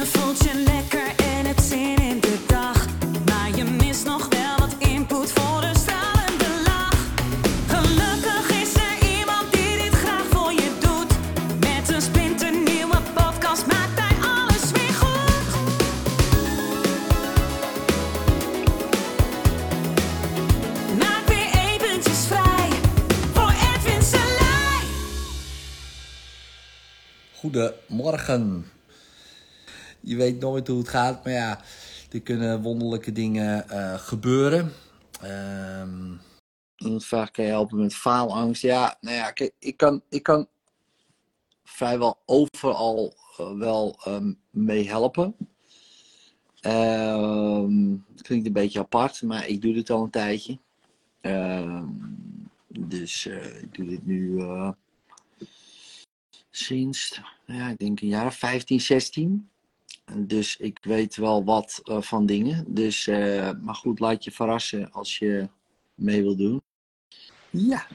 Je voelt je lekker en hebt zin in de dag. Maar je mist nog wel wat input voor een stralende lach. Gelukkig is er iemand die dit graag voor je doet. Met een splinternieuwe podcast maakt hij alles weer goed. Maak weer eventjes vrij voor Edwin Selij. Goedemorgen. Je weet nooit hoe het gaat, maar ja, er kunnen wonderlijke dingen eh, gebeuren. Ehm iemand vraagt, kan je helpen met faalangst? Ja, nou ja, ik kan, ik kan vrijwel overal eh, wel ehm, mee helpen. Ehm, het klinkt een beetje apart, maar ik doe dit al een tijdje. Ehm, dus eh, ik doe dit nu sinds, ja, ik denk een jaar of 15, 16. Dus ik weet wel wat eh, van dingen. Dus, eh, maar goed, laat je verrassen als je mee wil doen. Ja,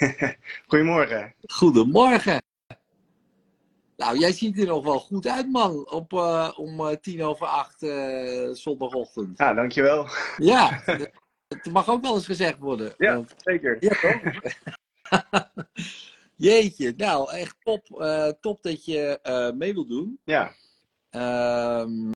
Goedemorgen. goedemorgen. Nou, jij ziet er nog wel goed uit, man. Op, eh, om tien over acht eh, zondagochtend. Ja, dankjewel. Ja, het mag ook wel eens gezegd worden. Ja, Want- zeker. ja toch? Jeetje, nou echt top, eh, top dat je eh, mee wil doen. Ja. Ehm,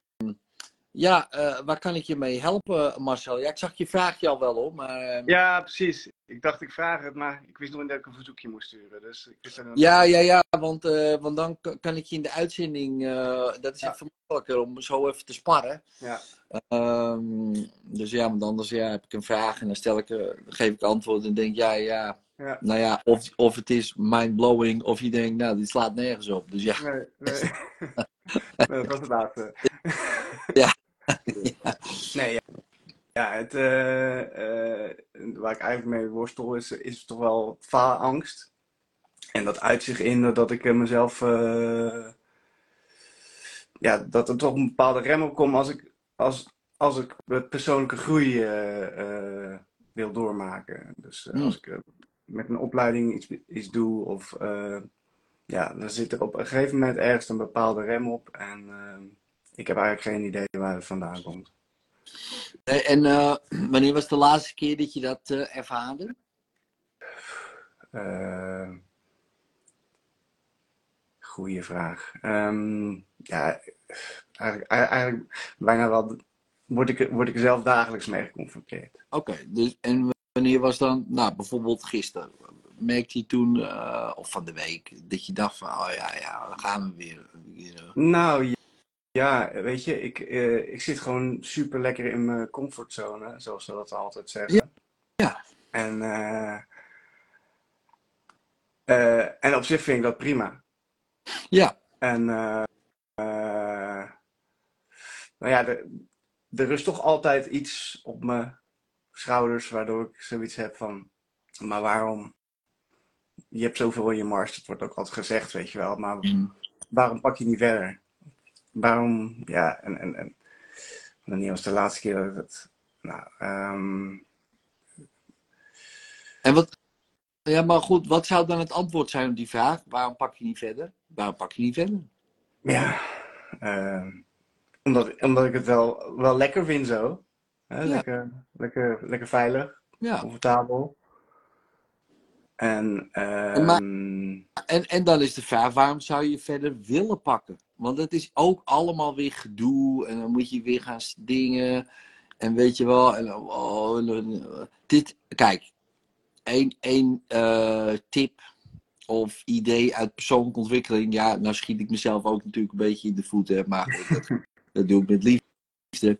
ja, eh, waar kan ik je mee helpen, Marcel? Ja, ik zag je vraagje al wel om, maar... eh, ja, precies. Ik dacht ik vraag het, maar ik wist nog niet dat ik een verzoekje moest sturen. Dus ik wist er nog- Ja, ja, ja, want, want dan kan ik je in de uitzending, dat is Ja. even makkelijker om zo even te sparren. Ja. Ehm, dus ja, want anders ja, heb ik een vraag en dan stel ik, geef ik antwoord en denk jij, ja, Ja. Nou ja, of, of het is mind-blowing of je denkt, nou, dit slaat nergens op. Dus ja, Nee, nee. nee, dat was het laatste. Ja. Nee, ja. Ja, het, eh, eh, waar ik eigenlijk mee worstel is, is toch wel faalangst. En dat uit zich in dat ik eh, mezelf... ja, dat er toch een bepaalde rem op komt als ik, als, als ik persoonlijke groei wil doormaken. Dus Hmm. als ik met een opleiding iets, iets doe of... eh, ja, dan zit er op een gegeven moment ergens een bepaalde rem op. En eh, ik heb eigenlijk geen idee waar het vandaan komt. Eh, en wanneer was de laatste keer dat je dat ervaarde? Goeie vraag. Ehm, ja, eigenlijk, eigenlijk bijna wel word ik, word ik zelf dagelijks mee geconfronteerd. Oké, dus en wanneer was dan, nou bijvoorbeeld gisteren, merkte je toen, eh, of van de week, dat je dacht van, oh ja, ja, dan gaan we weer. eh. Nou ja, weet je, ik, eh, ik zit gewoon super lekker in mijn comfortzone, zoals ze dat altijd zeggen. Ja, ja. En, en op zich vind ik dat prima. Ja, En nou ja, er, er rust toch altijd iets op mijn schouders, waardoor ik zoiets heb van, maar waarom? Je hebt zoveel in je mars, dat wordt ook altijd gezegd, weet je wel, maar Mm. waarom pak je niet verder? Waarom, ja, en, en, en wanneer was de laatste keer dat ik dat, nou, ehm, en wat, ja, maar goed, wat zou dan het antwoord zijn op die vraag? Waarom pak je niet verder? Waarom pak je niet verder? ja, ehm, omdat, omdat ik het wel, wel lekker vind zo. Hè? Ja. Lekker, lekker, lekker veilig. Ja, comfortabel. En, En maar- ehm, en, en dan is de vraag, waarom zou je verder willen pakken? Want het is ook allemaal weer gedoe en dan moet je weer gaan dingen. En weet je wel, en, oh, dit, kijk, één, één eh, tip of idee uit persoonlijke ontwikkeling. Ja, nou schiet ik mezelf ook natuurlijk een beetje in de voeten, maar dat, dat doe ik met liefde.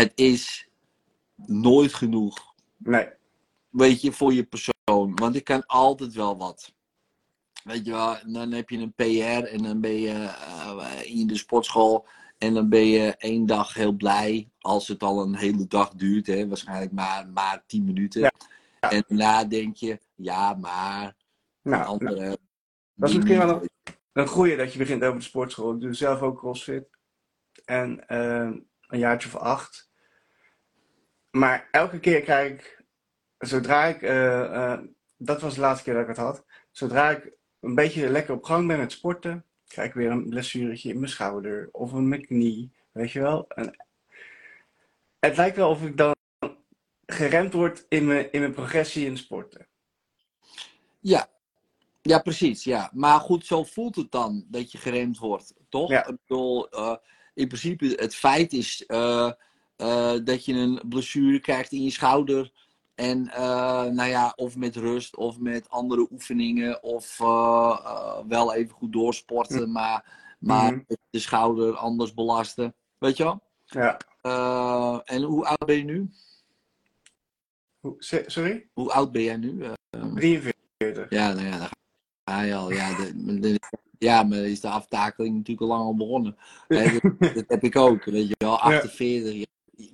Het is nooit genoeg nee, weet je, voor je persoon. Want ik kan altijd wel wat. Weet je wel, dan heb je een PR en dan ben je eh, in de sportschool. En dan ben je één dag heel blij. Als het al een hele dag duurt. Hè, waarschijnlijk maar, maar tien minuten. Ja. En daarna denk je, ja, maar. nou, andere nou, dat is misschien wel een goeie dat je begint over de sportschool. Ik doe zelf ook crossfit. En ehm, een jaartje of acht. Maar elke keer krijg ik, zodra ik, eh, eh, dat was de laatste keer dat ik het had. Zodra ik een beetje lekker op gang ben met sporten. krijg ik weer een blessuretje in mijn schouder of in mijn knie, weet je wel. En het lijkt wel of ik dan geremd word in mijn, in mijn progressie in sporten. Ja. ja, precies. Ja. Maar goed, zo voelt het dan dat je geremd wordt, toch? Ja. Ik bedoel, eh, in principe, het feit is eh, dat je een blessure krijgt in je schouder. En eh, nou ja, of met rust of met andere oefeningen. Of eh, wel even goed doorsporten, maar, maar Mhm. de schouder anders belasten. Weet je wel? Ja. En hoe oud ben je nu? Sorry? Hoe oud ben jij nu? Eh, 43. ja, nou ja, daar ga je al. Ja, de, de- ja, maar is de aftakeling natuurlijk al lang al begonnen. Dat, dat heb ik ook, weet je wel. 48, je,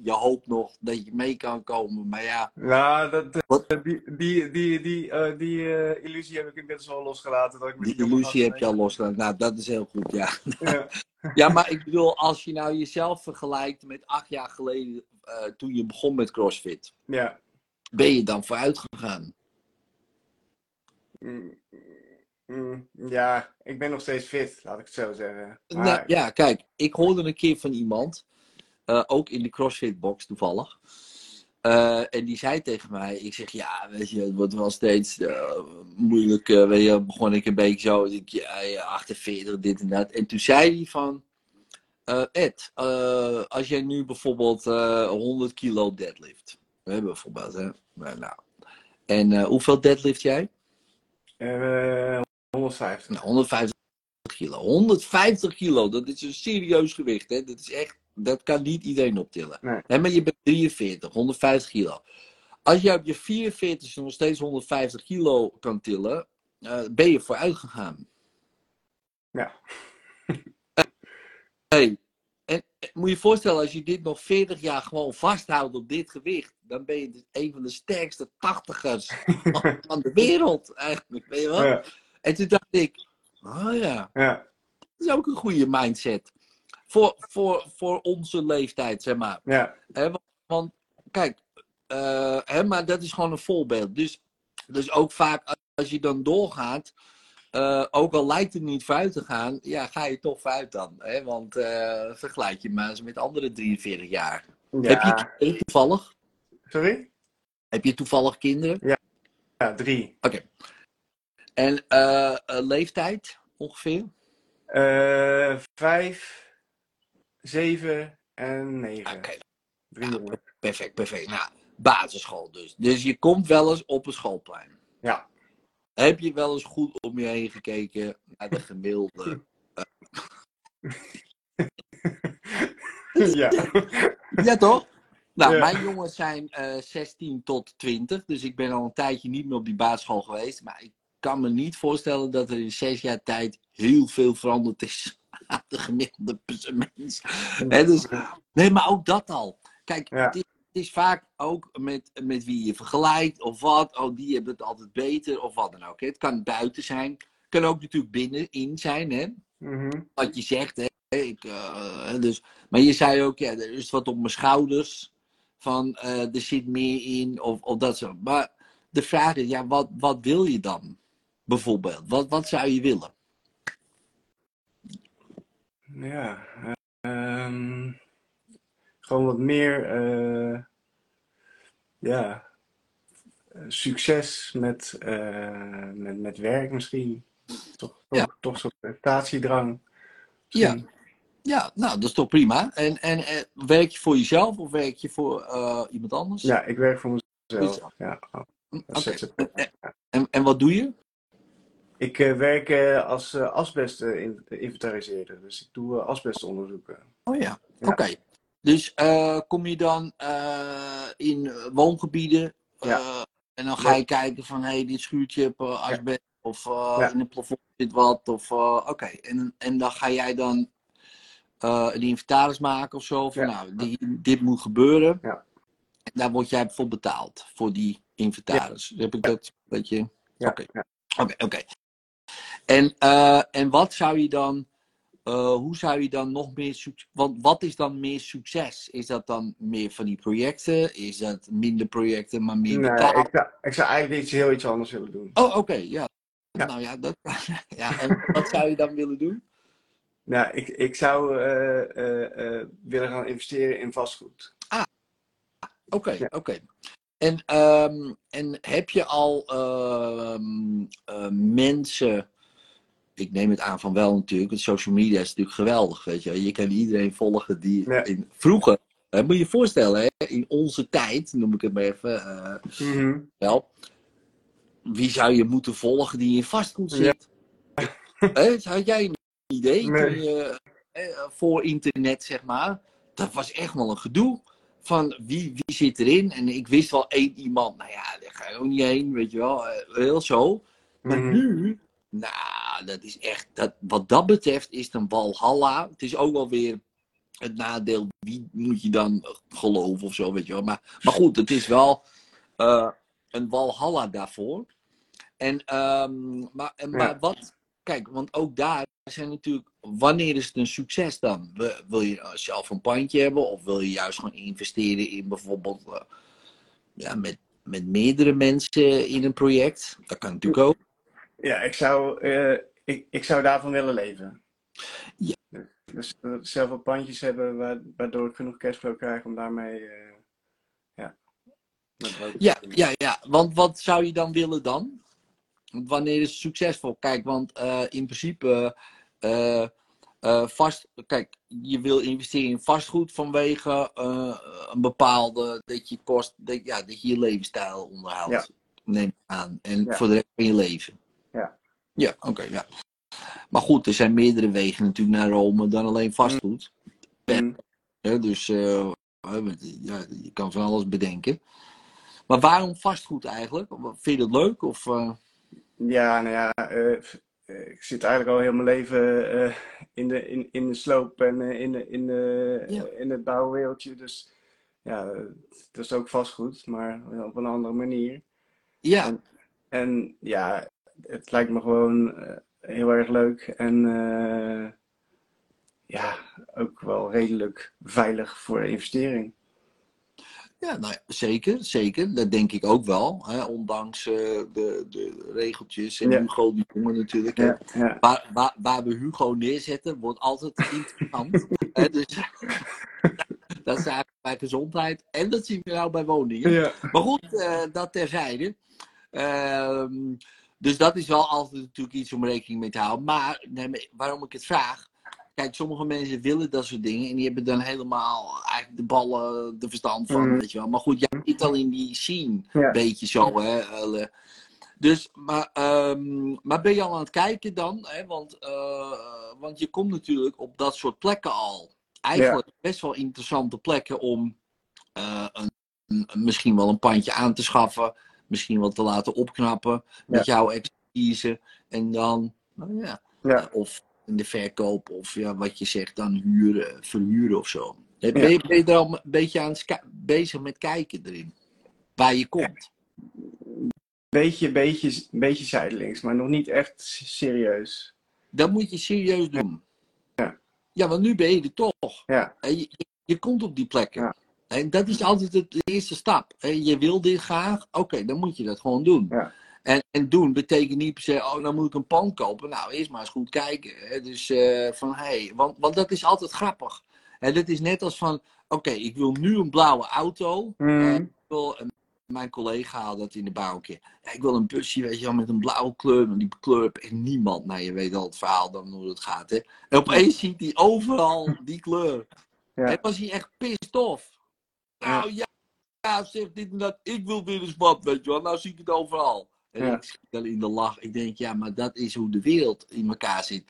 je hoopt nog dat je mee kan komen. Maar ja, Nou, dat, eh, Wat? die, die, die, die, eh, die eh, illusie heb ik inmiddels wel losgelaten. Dat ik die illusie heb je al losgelaten. Nou, dat is heel goed, ja. Ja. Ja, maar ik bedoel, als je nou jezelf vergelijkt met acht jaar geleden, toen je begon met CrossFit, ja. ben je dan vooruit gegaan? Mm, mm, ja, ik ben nog steeds fit, laat ik het zo zeggen. Maar, Nou, ja, kijk, ik hoorde een keer van iemand, eh, ook in de CrossFit box toevallig. Eh, en die zei tegen mij, ik zeg ja, weet je, het wordt wel steeds eh, moeilijk. weet je, begon ik een beetje zo, ik, ja, ja, 48, dit en dat. En toen zei hij van, Ed, als jij nu bijvoorbeeld eh 100 kilo deadlift, hè, bijvoorbeeld, hè, nou, nou. en hoeveel deadlift jij? eh, 150. Nou, 150 kilo. 150 kilo, dat is een serieus gewicht. Hè? Dat, is echt, dat kan niet iedereen optillen. Nee. Maar je bent 43, 150 kilo. Als je op je 44 nog steeds 150 kilo kan tillen, eh, ben je vooruit gegaan. Ja. hey, en moet je je voorstellen, als je dit nog 40 jaar gewoon vasthoudt op dit gewicht, dan ben je dus een van de sterkste tachtigers van- van de wereld, eigenlijk. Weet je wel? Ja, En toen dacht ik, oh ja, ja, dat is ook een goede mindset. Voor, voor, voor onze leeftijd, zeg maar. ja, want, want, kijk, hè, maar dat is gewoon een voorbeeld. Dus, dus ook vaak als je dan doorgaat, eh, ook al lijkt het niet vooruit te gaan, ja, ga je toch vooruit dan. Hè? Want eh, vergelijk je maar eens met andere 43 jaar. Heb je ja. kinderen toevallig? Sorry? Heb je toevallig kinderen? Ja, drie. En eh, eh, leeftijd ongeveer? Vijf, zeven en negen. Oké, Drie Ja. jongen. perfect, perfect. Nou, basisschool dus. Dus je komt wel eens op een schoolplein. Ja. Heb je wel eens goed om je heen gekeken naar de gemiddelde? ja. ja, toch? Nou, Ja. mijn jongens zijn eh 16 tot 20, dus ik ben al een tijdje niet meer op die basisschool geweest. Maar ik kan me niet voorstellen dat er in zes jaar tijd heel veel veranderd is aan de gemiddelde mens. Dus, nee, maar ook dat al. Kijk, Ja. het, is, het is vaak ook met, met wie je vergelijkt of wat. Oh, die hebben het altijd beter of wat dan ook. Het kan buiten zijn. Het kan ook natuurlijk binnenin zijn, hè Mhm. wat je zegt. Hè? Ik, eh, dus, maar je zei ook, ja, er is wat op mijn schouders. Van eh, er zit meer in of, of dat zo. Maar de vraag is, ja, wat, wat wil je dan? Bijvoorbeeld, wat, wat zou je willen? Ja. ehm, gewoon wat meer, eh, ja, succes met, eh, met, met werk misschien. Toch, toch, Ja. toch zo'n prestatiedrang. Ja. Ja, nou, dat is toch prima. En, en eh, werk je voor jezelf of werk je voor iemand anders? Ja, ik werk voor mezelf. Ja, oh. En, en, en wat doe je? Ik eh, werk eh, als eh asbest-inventariseerder, dus ik doe asbestonderzoeken. Oh ja, Ja. oké. Dus eh, kom je dan eh, in woongebieden Ja. eh, en dan ga je kijken van hé, hey, dit schuurtje heb uh, asbest of eh, Ja. in het plafond zit wat. Of, eh, oké, en, en dan ga jij dan eh, een inventaris maken of zo van Ja. nou, die, dit moet gebeuren. Ja. En daar word jij voor betaald, voor die inventaris. Heb ik dat Oké. ja. Oké, oké. En, eh, en wat zou je dan, eh, hoe zou je dan nog meer succes, want wat is dan meer succes? Is dat dan meer van die projecten? Is dat minder projecten, maar meer Nee, betaald? ik zou, ik zou eigenlijk iets heel iets anders willen doen. Oh, oké, ja. Ja. Nou ja, dat, ja. En wat zou je dan willen doen? Nou, ik, ik zou eh, willen gaan investeren in vastgoed. Oké, Ja. oké. En, ehm, en heb je al ehm, eh, mensen, ik neem het aan van wel natuurlijk, want social media is natuurlijk geweldig, weet je. Je kan iedereen volgen die Ja. in, vroeger, hè, moet je je voorstellen, hè, in onze tijd, noem ik het maar even, eh, wel, wie zou je moeten volgen die in vastgoed Ja. zit? Hè, had jij een idee Nee. toen je, eh, voor internet, zeg maar? Dat was echt wel een gedoe. Van wie, wie zit erin? En ik wist wel één iemand, nou ja, daar ga je ook niet heen, weet je wel. eh, Heel zo. Maar Mhm. nu, nou, dat is echt, dat, wat dat betreft is het een walhalla. Het is ook wel weer het nadeel, wie moet je dan geloven of zo, weet je wel. Maar, maar goed, het is wel eh, een walhalla daarvoor. En, ehm, maar, en, maar Ja. wat, kijk, want ook daar zijn natuurlijk, wanneer is het een succes dan? Wil- Wil je zelf een pandje hebben of wil je juist gewoon investeren in bijvoorbeeld eh, ja, met, met meerdere mensen in een project? Dat kan natuurlijk ook. Ja, ik zou, eh, ik, ik zou daarvan willen leven. Ja. Dus zelf wat pandjes hebben wa- waardoor ik genoeg cashflow krijg om daarmee. eh, ja. Ja, ja, ja. Want wat zou je dan willen dan? Wanneer is het succesvol? Kijk, want eh, in principe vast, kijk, je wil investeren in vastgoed vanwege een bepaalde dat je kost, dat, ja, dat je je levensstijl onderhoudt. Ja. Neem aan. En Ja. voor de rest van je leven. Ja. Oké, ja. Maar goed, er zijn meerdere wegen natuurlijk naar Rome dan alleen vastgoed. Mhm. Hè, dus eh, ja, je kan van alles bedenken. Maar waarom vastgoed eigenlijk? Vind je dat leuk? Of, eh, Ja, nou ja, eh, ik zit eigenlijk al heel mijn leven in, de, in, in de sloop en in, de, in, de, Ja. in het bouwwereldje. Dus ja, dat is ook vastgoed, maar op een andere manier. ja, En ja, het lijkt me gewoon eh, heel erg leuk en eh, ja, ook wel redelijk veilig voor investering. ja nou, ja, zeker, zeker. Dat denk ik ook wel. Hè? Ondanks eh, de, de regeltjes en Ja. Hugo die jongen natuurlijk. Ja, ja. Waar, waar, waar we Hugo neerzetten, wordt altijd interessant. hè? Dus, dat is eigenlijk bij gezondheid. En dat zien we nou bij woningen. Maar goed, dat terzijde. Ehm, dus dat is wel altijd natuurlijk iets om rekening mee te houden. Maar nee, waarom ik het vraag. Kijk, sommige mensen willen dat soort dingen. En die hebben dan helemaal eigenlijk de ballen, de verstand van. Mhm. Weet je wel. Maar goed, jij zit al in die scene. Ja. Een beetje zo, hè. Dus, maar, ehm, maar ben je al aan het kijken dan? Hè? Want, eh, want je komt natuurlijk op dat soort plekken al. Eigenlijk best wel interessante plekken om eh, een, een- misschien wel een pandje aan te schaffen. Misschien wel te laten opknappen met jouw expertise. En dan, nou ja, Ja. of in de verkoop of ja, wat je zegt, dan huren, verhuren of zo. Ben je, ben je er al een beetje aan bezig met kijken erin? Waar je komt? Beetje, beetje, beetje zijdelings, maar nog niet echt serieus. Dat moet je serieus doen. Ja. Ja, want nu ben je er toch. Ja, je, je komt op die plekken. Ja. En dat is altijd de eerste stap. Je wil dit graag, oké, dan moet je dat gewoon doen. Ja. En, en doen betekent niet per se, oh, dan moet ik een pand kopen. Nou, eerst maar eens goed kijken. Dus eh, van, hé, hey, want, want dat is altijd grappig. En dat is net als van, oké, ik wil nu een blauwe auto. Mhm. Eh, ik wil, en mijn collega had dat in de bouw een keer. Ja, ik wil een busje, weet je wel, met een blauwe kleur. Maar die kleur echt niemand. Nou, je weet al het verhaal dan hoe het gaat, hè. En opeens ziet hij overal die kleur. Ja. En was hij echt pissed off. Nou ja, ja, zegt dit en dat. Ik wil weer eens wat, weet je wel. Nou zie ik het overal. En Ja. ik schiet dan in de lach. Ik denk, ja, maar dat is hoe de wereld in elkaar zit.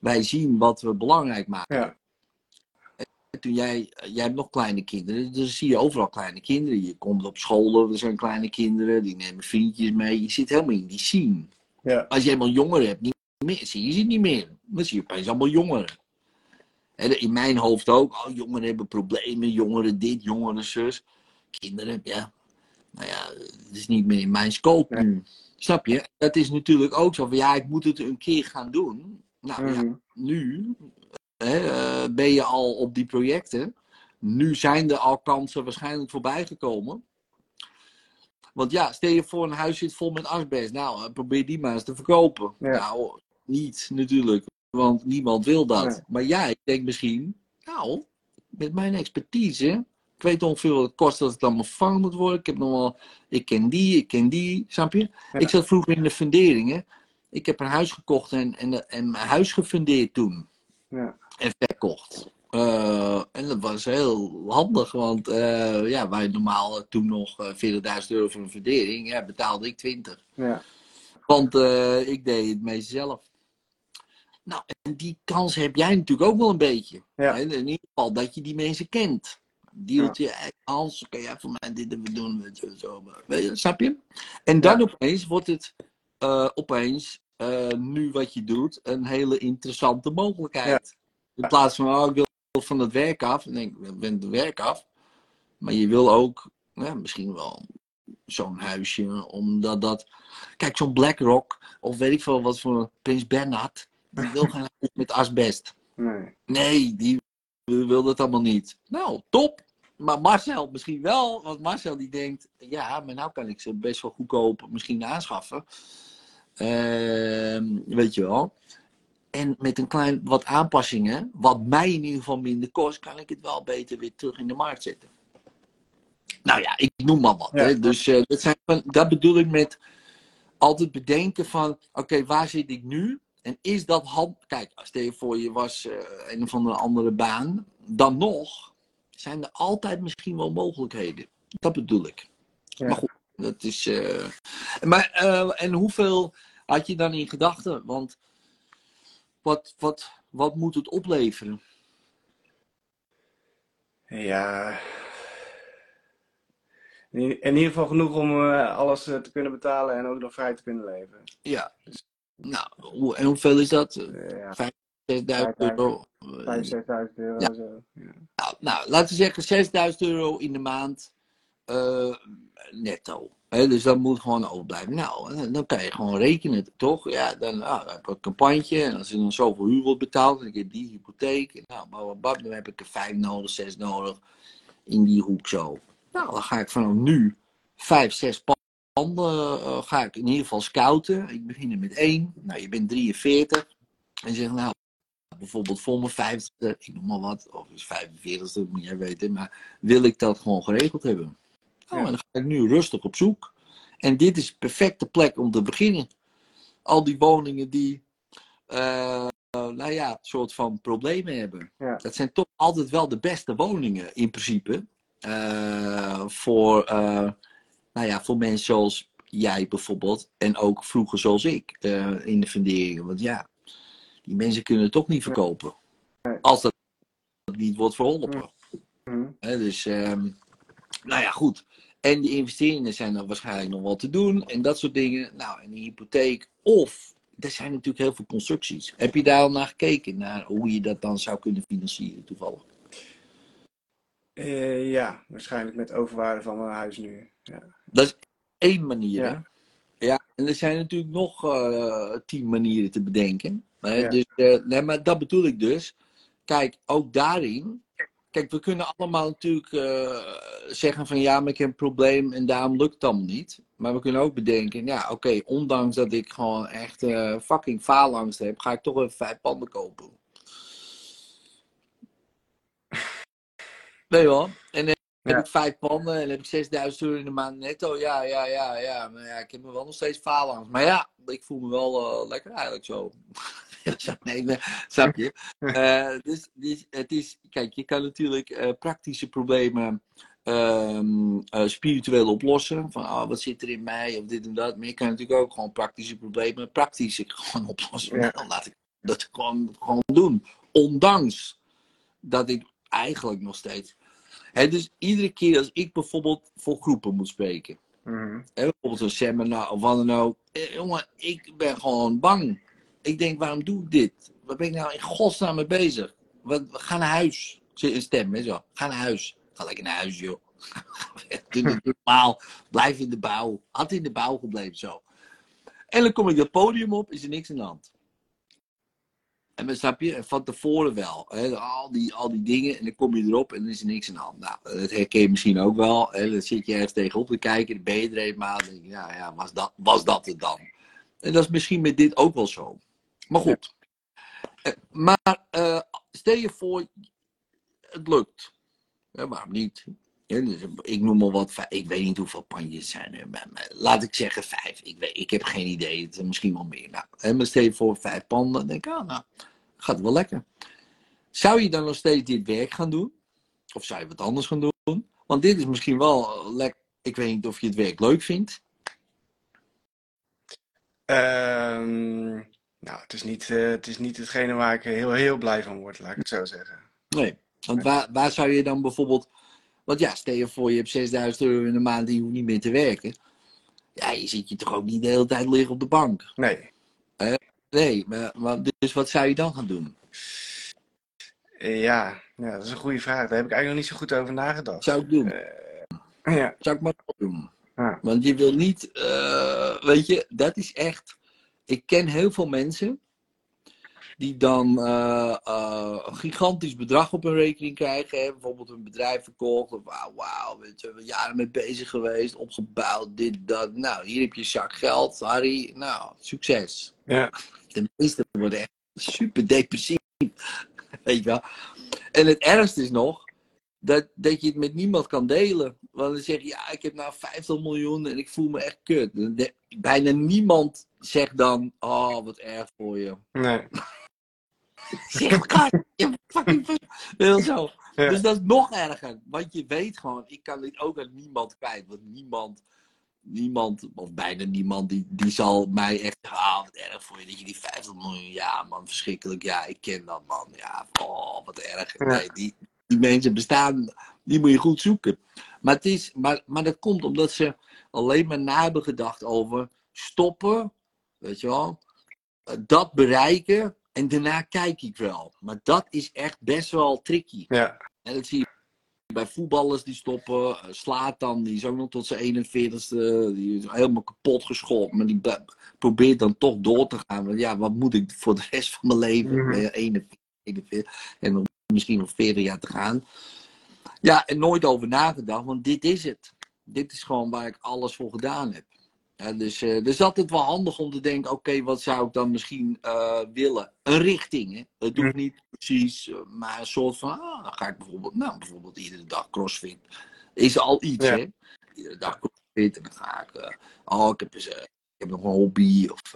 Wij zien wat we belangrijk maken. ja, Toen jij, jij hebt nog kleine kinderen, dus zie je overal kleine kinderen. Je komt op scholen, er zijn kleine kinderen, die nemen vriendjes mee. Je zit helemaal in die scene. ja, Als je helemaal jongeren hebt, niet meer, zie je ze niet meer. Dan zie je opeens allemaal jongeren. In mijn hoofd ook, oh, jongeren hebben problemen, jongeren dit, jongeren zus. Kinderen, ja. Nou ja, het is niet meer in mijn scope Nee. nu. Snap je? Dat is natuurlijk ook zo van, ja, ik moet het een keer gaan doen. Nou ja, Mhm. nu hè, eh, ben je al op die projecten. Nu zijn er al kansen waarschijnlijk voorbij gekomen. Want ja, stel je voor een huis zit vol met asbest. Nou, eh, probeer die maar eens te verkopen. Ja. Nou, niet natuurlijk. Want niemand wil dat. Nee. Maar jij denkt misschien, nou, met mijn expertise, ik weet ongeveer wat het kost dat het allemaal vervangen moet worden. Ik heb nog wel, ik ken die, ik ken die, snap je? Ja. Ik zat vroeger in de funderingen. Ik heb een huis gekocht en, en, en mijn huis gefundeerd toen. Ja. En verkocht. Eh, en dat was heel handig, want eh, ja, wij normaal eh, toen nog eh, 40.000 euro voor een fundering, ja, betaalde ik 20. Ja. Want eh, ik deed het meest zelf. Nou, en die kans heb jij natuurlijk ook wel een beetje. Ja. In ieder geval dat je die mensen kent. Deeltje, ja. Hans, kan jij voor mij dit even doen? Weet je, zo, weet je, snap je? En dan Ja. opeens wordt het eh, opeens, eh, nu wat je doet, een hele interessante mogelijkheid. In plaats van, oh, ik wil van het werk af. Denk ik, ik ben het werk af. Maar je wil ook, misschien wel zo'n huisje, omdat dat... Kijk, zo'n BlackRock, of weet ik veel wat voor Prins Bernhard, die wil geen huis met asbest. Nee. Nee, die wil dat allemaal niet. Nou, top. Maar Marcel misschien wel, want Marcel die denkt, ja, maar nou kan ik ze best wel goedkoop misschien aanschaffen. Ehm, weet je wel. En met een klein wat aanpassingen, wat mij in ieder geval minder kost, kan ik het wel beter weer terug in de markt zetten. Nou ja, ik noem maar wat. Ja. Hè? Dus eh, dat, zijn dat bedoel ik met altijd bedenken van, oké, waar zit ik nu? En is dat hand... Kijk, stel je voor je was eh, een of andere andere baan, dan nog zijn er altijd misschien wel mogelijkheden. Dat bedoel ik. Ja. Maar goed, dat is... eh, Maar, eh, en hoeveel had je dan in gedachten? Want wat, wat, wat moet het opleveren? Ja. In, ieder geval genoeg om alles te kunnen betalen en ook nog vrij te kunnen leven. Ja. Nou, hoe, en hoeveel is dat? Eh, ja, 6000 euro? 5.000, 6.000 euro Ja. zo. Ja. Nou, nou, laten we zeggen 6000 euro in de maand eh, netto. Dus dat moet gewoon overblijven. Nou, en dan kan je gewoon rekenen, toch? Ja, dan, dan heb ik een campagne en als er dan zoveel huur wordt betaald, dan heb die hypotheek. En nou, bam, dan heb ik er vijf nodig, zes nodig in die hoek zo. Nou, dan ga ik vanaf nu vijf, zes panden eh, ga ik in ieder geval scouten. Ik begin er met één. Nou, je bent 43. En je zegt, nou, bijvoorbeeld voor mijn 50 ik noem maar wat, of is 45 dat moet jij weten, maar wil ik dat gewoon geregeld hebben? Ja. en dan ga ik nu rustig op zoek. En dit is de perfecte plek om te beginnen. Al die woningen die, eh, nou ja, een soort van problemen hebben. Ja. Dat zijn toch altijd wel de beste woningen in principe. eh, voor, nou ja, voor mensen zoals jij bijvoorbeeld. En ook vroeger zoals ik eh, in de funderingen. Want ja, die mensen kunnen het toch niet verkopen. Als dat niet wordt verholpen. Mhm. Dus, ehm, nou ja, goed. En die investeringen zijn dan waarschijnlijk nog wel te doen. En dat soort dingen. Nou, en die hypotheek. Of, er zijn natuurlijk heel veel constructies. Heb je daar al naar gekeken? Naar hoe je dat dan zou kunnen financieren toevallig? Eh, ja, waarschijnlijk met overwaarde van mijn huis nu. Ja. Dat is één manier. Ja. Ja, en er zijn natuurlijk nog eh, tien manieren te bedenken. Hè? Ja. Dus, eh, nee, maar dat bedoel ik dus. Kijk, ook daarin. Kijk, we kunnen allemaal natuurlijk eh, zeggen van ja, maar ik heb een probleem en daarom lukt het allemaal niet. Maar we kunnen ook bedenken, ja, oké, ondanks dat ik gewoon echt fucking faalangst heb, ga ik toch even vijf panden kopen. Je wel? En heb ik vijf panden en heb ik 6000 euro in de maand netto. Ja, ja, ja, ja. Maar ja, ik heb me wel nog steeds faalangst. Maar ja, ik voel me wel eh, lekker eigenlijk zo. nee, nee, snap je? Eh, dus, dus het is, kijk, je kan natuurlijk eh, praktische problemen eh, spiritueel oplossen. Van, oh, wat zit er in mij of dit en dat. Maar je kan natuurlijk ook gewoon praktische problemen praktisch gewoon oplossen. Ja. Dan laat ik dat gewoon, gewoon doen. Ondanks dat ik eigenlijk nog steeds. Dus iedere keer als ik bijvoorbeeld voor groepen moet spreken. Mhm. Bijvoorbeeld een seminar of wat dan ook. Eh, jongen, ik ben gewoon bang. Ik denk, waarom doe ik dit? Waar ben ik nou in godsnaam mee bezig? Wat, ga naar huis. Zit Een stem, hè, zo. Ga naar huis. Ga lekker naar huis, joh. Doe het normaal. Blijf in de bouw. Had in de bouw gebleven, zo. En dan kom ik dat podium op, is er niks aan de hand. En dan snap je, van tevoren wel. Hè, al, die, al die dingen, en dan kom je erop en dan is er niks aan de hand. Nou, dat herken je misschien ook wel. Hè, dan zit je ergens tegenop te kijken, dan ben je er eenmaal. Dan denk je, ja, ja, was dat, was dat het dan? En dat is misschien met dit ook wel zo. Maar goed. Eh, Maar eh, stel je voor, het lukt. Ja, waarom niet? Ja, dus ik noem maar wat, ik weet niet hoeveel panjes zijn er. Maar, laat ik zeggen vijf. Ik, weet, ik heb geen idee, het is misschien wel meer. Nou, hè, maar stel je voor vijf panden, dan denk ik, ah, nou, gaat wel lekker. Zou je dan nog steeds dit werk gaan doen? Of zou je wat anders gaan doen? Want dit is misschien wel lekker. Ik weet niet of je het werk leuk vindt. Ehm, nou, het is niet, eh, het is niet hetgene waar ik heel, heel blij van word, laat ik het zo zeggen. Nee. Want waar, waar zou je dan bijvoorbeeld. Want ja, stel je voor, je hebt 6000 euro in de maand en je hoeft niet meer te werken. Ja, je zit je toch ook niet de hele tijd liggen op de bank. Nee. Nee, maar, maar dus wat zou je dan gaan doen? Eh, ja, ja, dat is een goede vraag. Daar heb ik eigenlijk nog niet zo goed over nagedacht. Zou ik doen? Ja, Zou ik maar doen? Want je wil niet, eh, weet je, dat is echt. Ik ken heel veel mensen die dan eh, eh, een gigantisch bedrag op hun rekening krijgen. Hè? Bijvoorbeeld een bedrijf verkocht. Of wauw, we jaren mee bezig geweest, opgebouwd, dit, dat. Nou, hier heb je zak geld, Harry. Nou, succes. ja, De meesten worden echt super depressief. Weet je wel. En het ergste is nog dat, dat je het met niemand kan delen. Want dan zeg je, ja, ik heb nou 50 miljoen en ik voel me echt kut. Bijna niemand zegt dan, oh, wat erg voor je. nee. Zeg, God, je fucking Heel zo. Ja. Dus dat is nog erger. Want je weet gewoon, ik kan dit ook aan niemand kwijt. Want niemand, niemand, of bijna niemand, die, die zal mij echt ah, wat erg voor je dat je die 50 miljoen, ja man, verschrikkelijk. Ja, ik ken dat man. Ja, oh, wat erg. Ja. Nee, die, die mensen bestaan, die moet je goed zoeken. Maar, het is, maar, maar dat komt omdat ze alleen maar na hebben gedacht over stoppen, weet je wel, eh, dat bereiken en daarna kijk ik wel. Maar dat is echt best wel tricky. Ja, En dat zie je bij voetballers die stoppen. Uh, Slatan, die is ook nog tot zijn 41ste. Die is helemaal kapot geschopt. Maar die be- probeert dan toch door te gaan. Want ja, wat moet ik voor de rest van mijn leven? Ben 41, 41 en nog misschien nog 40 jaar te gaan. Ja, en nooit over nagedacht. Want dit is het. Dit is gewoon waar ik alles voor gedaan heb. Ja, dus, eh dus altijd wel handig om te denken, oké, wat zou ik dan misschien eh, willen? Een richting, hè? Het hoeft niet precies, eh, maar een soort van, ah, dan ga ik bijvoorbeeld, nou, bijvoorbeeld iedere dag crossfit. Is al iets, Ja. hè? Iedere dag crossfit en dan ga ik, oh, ik heb, eens, ik heb nog een hobby. Of,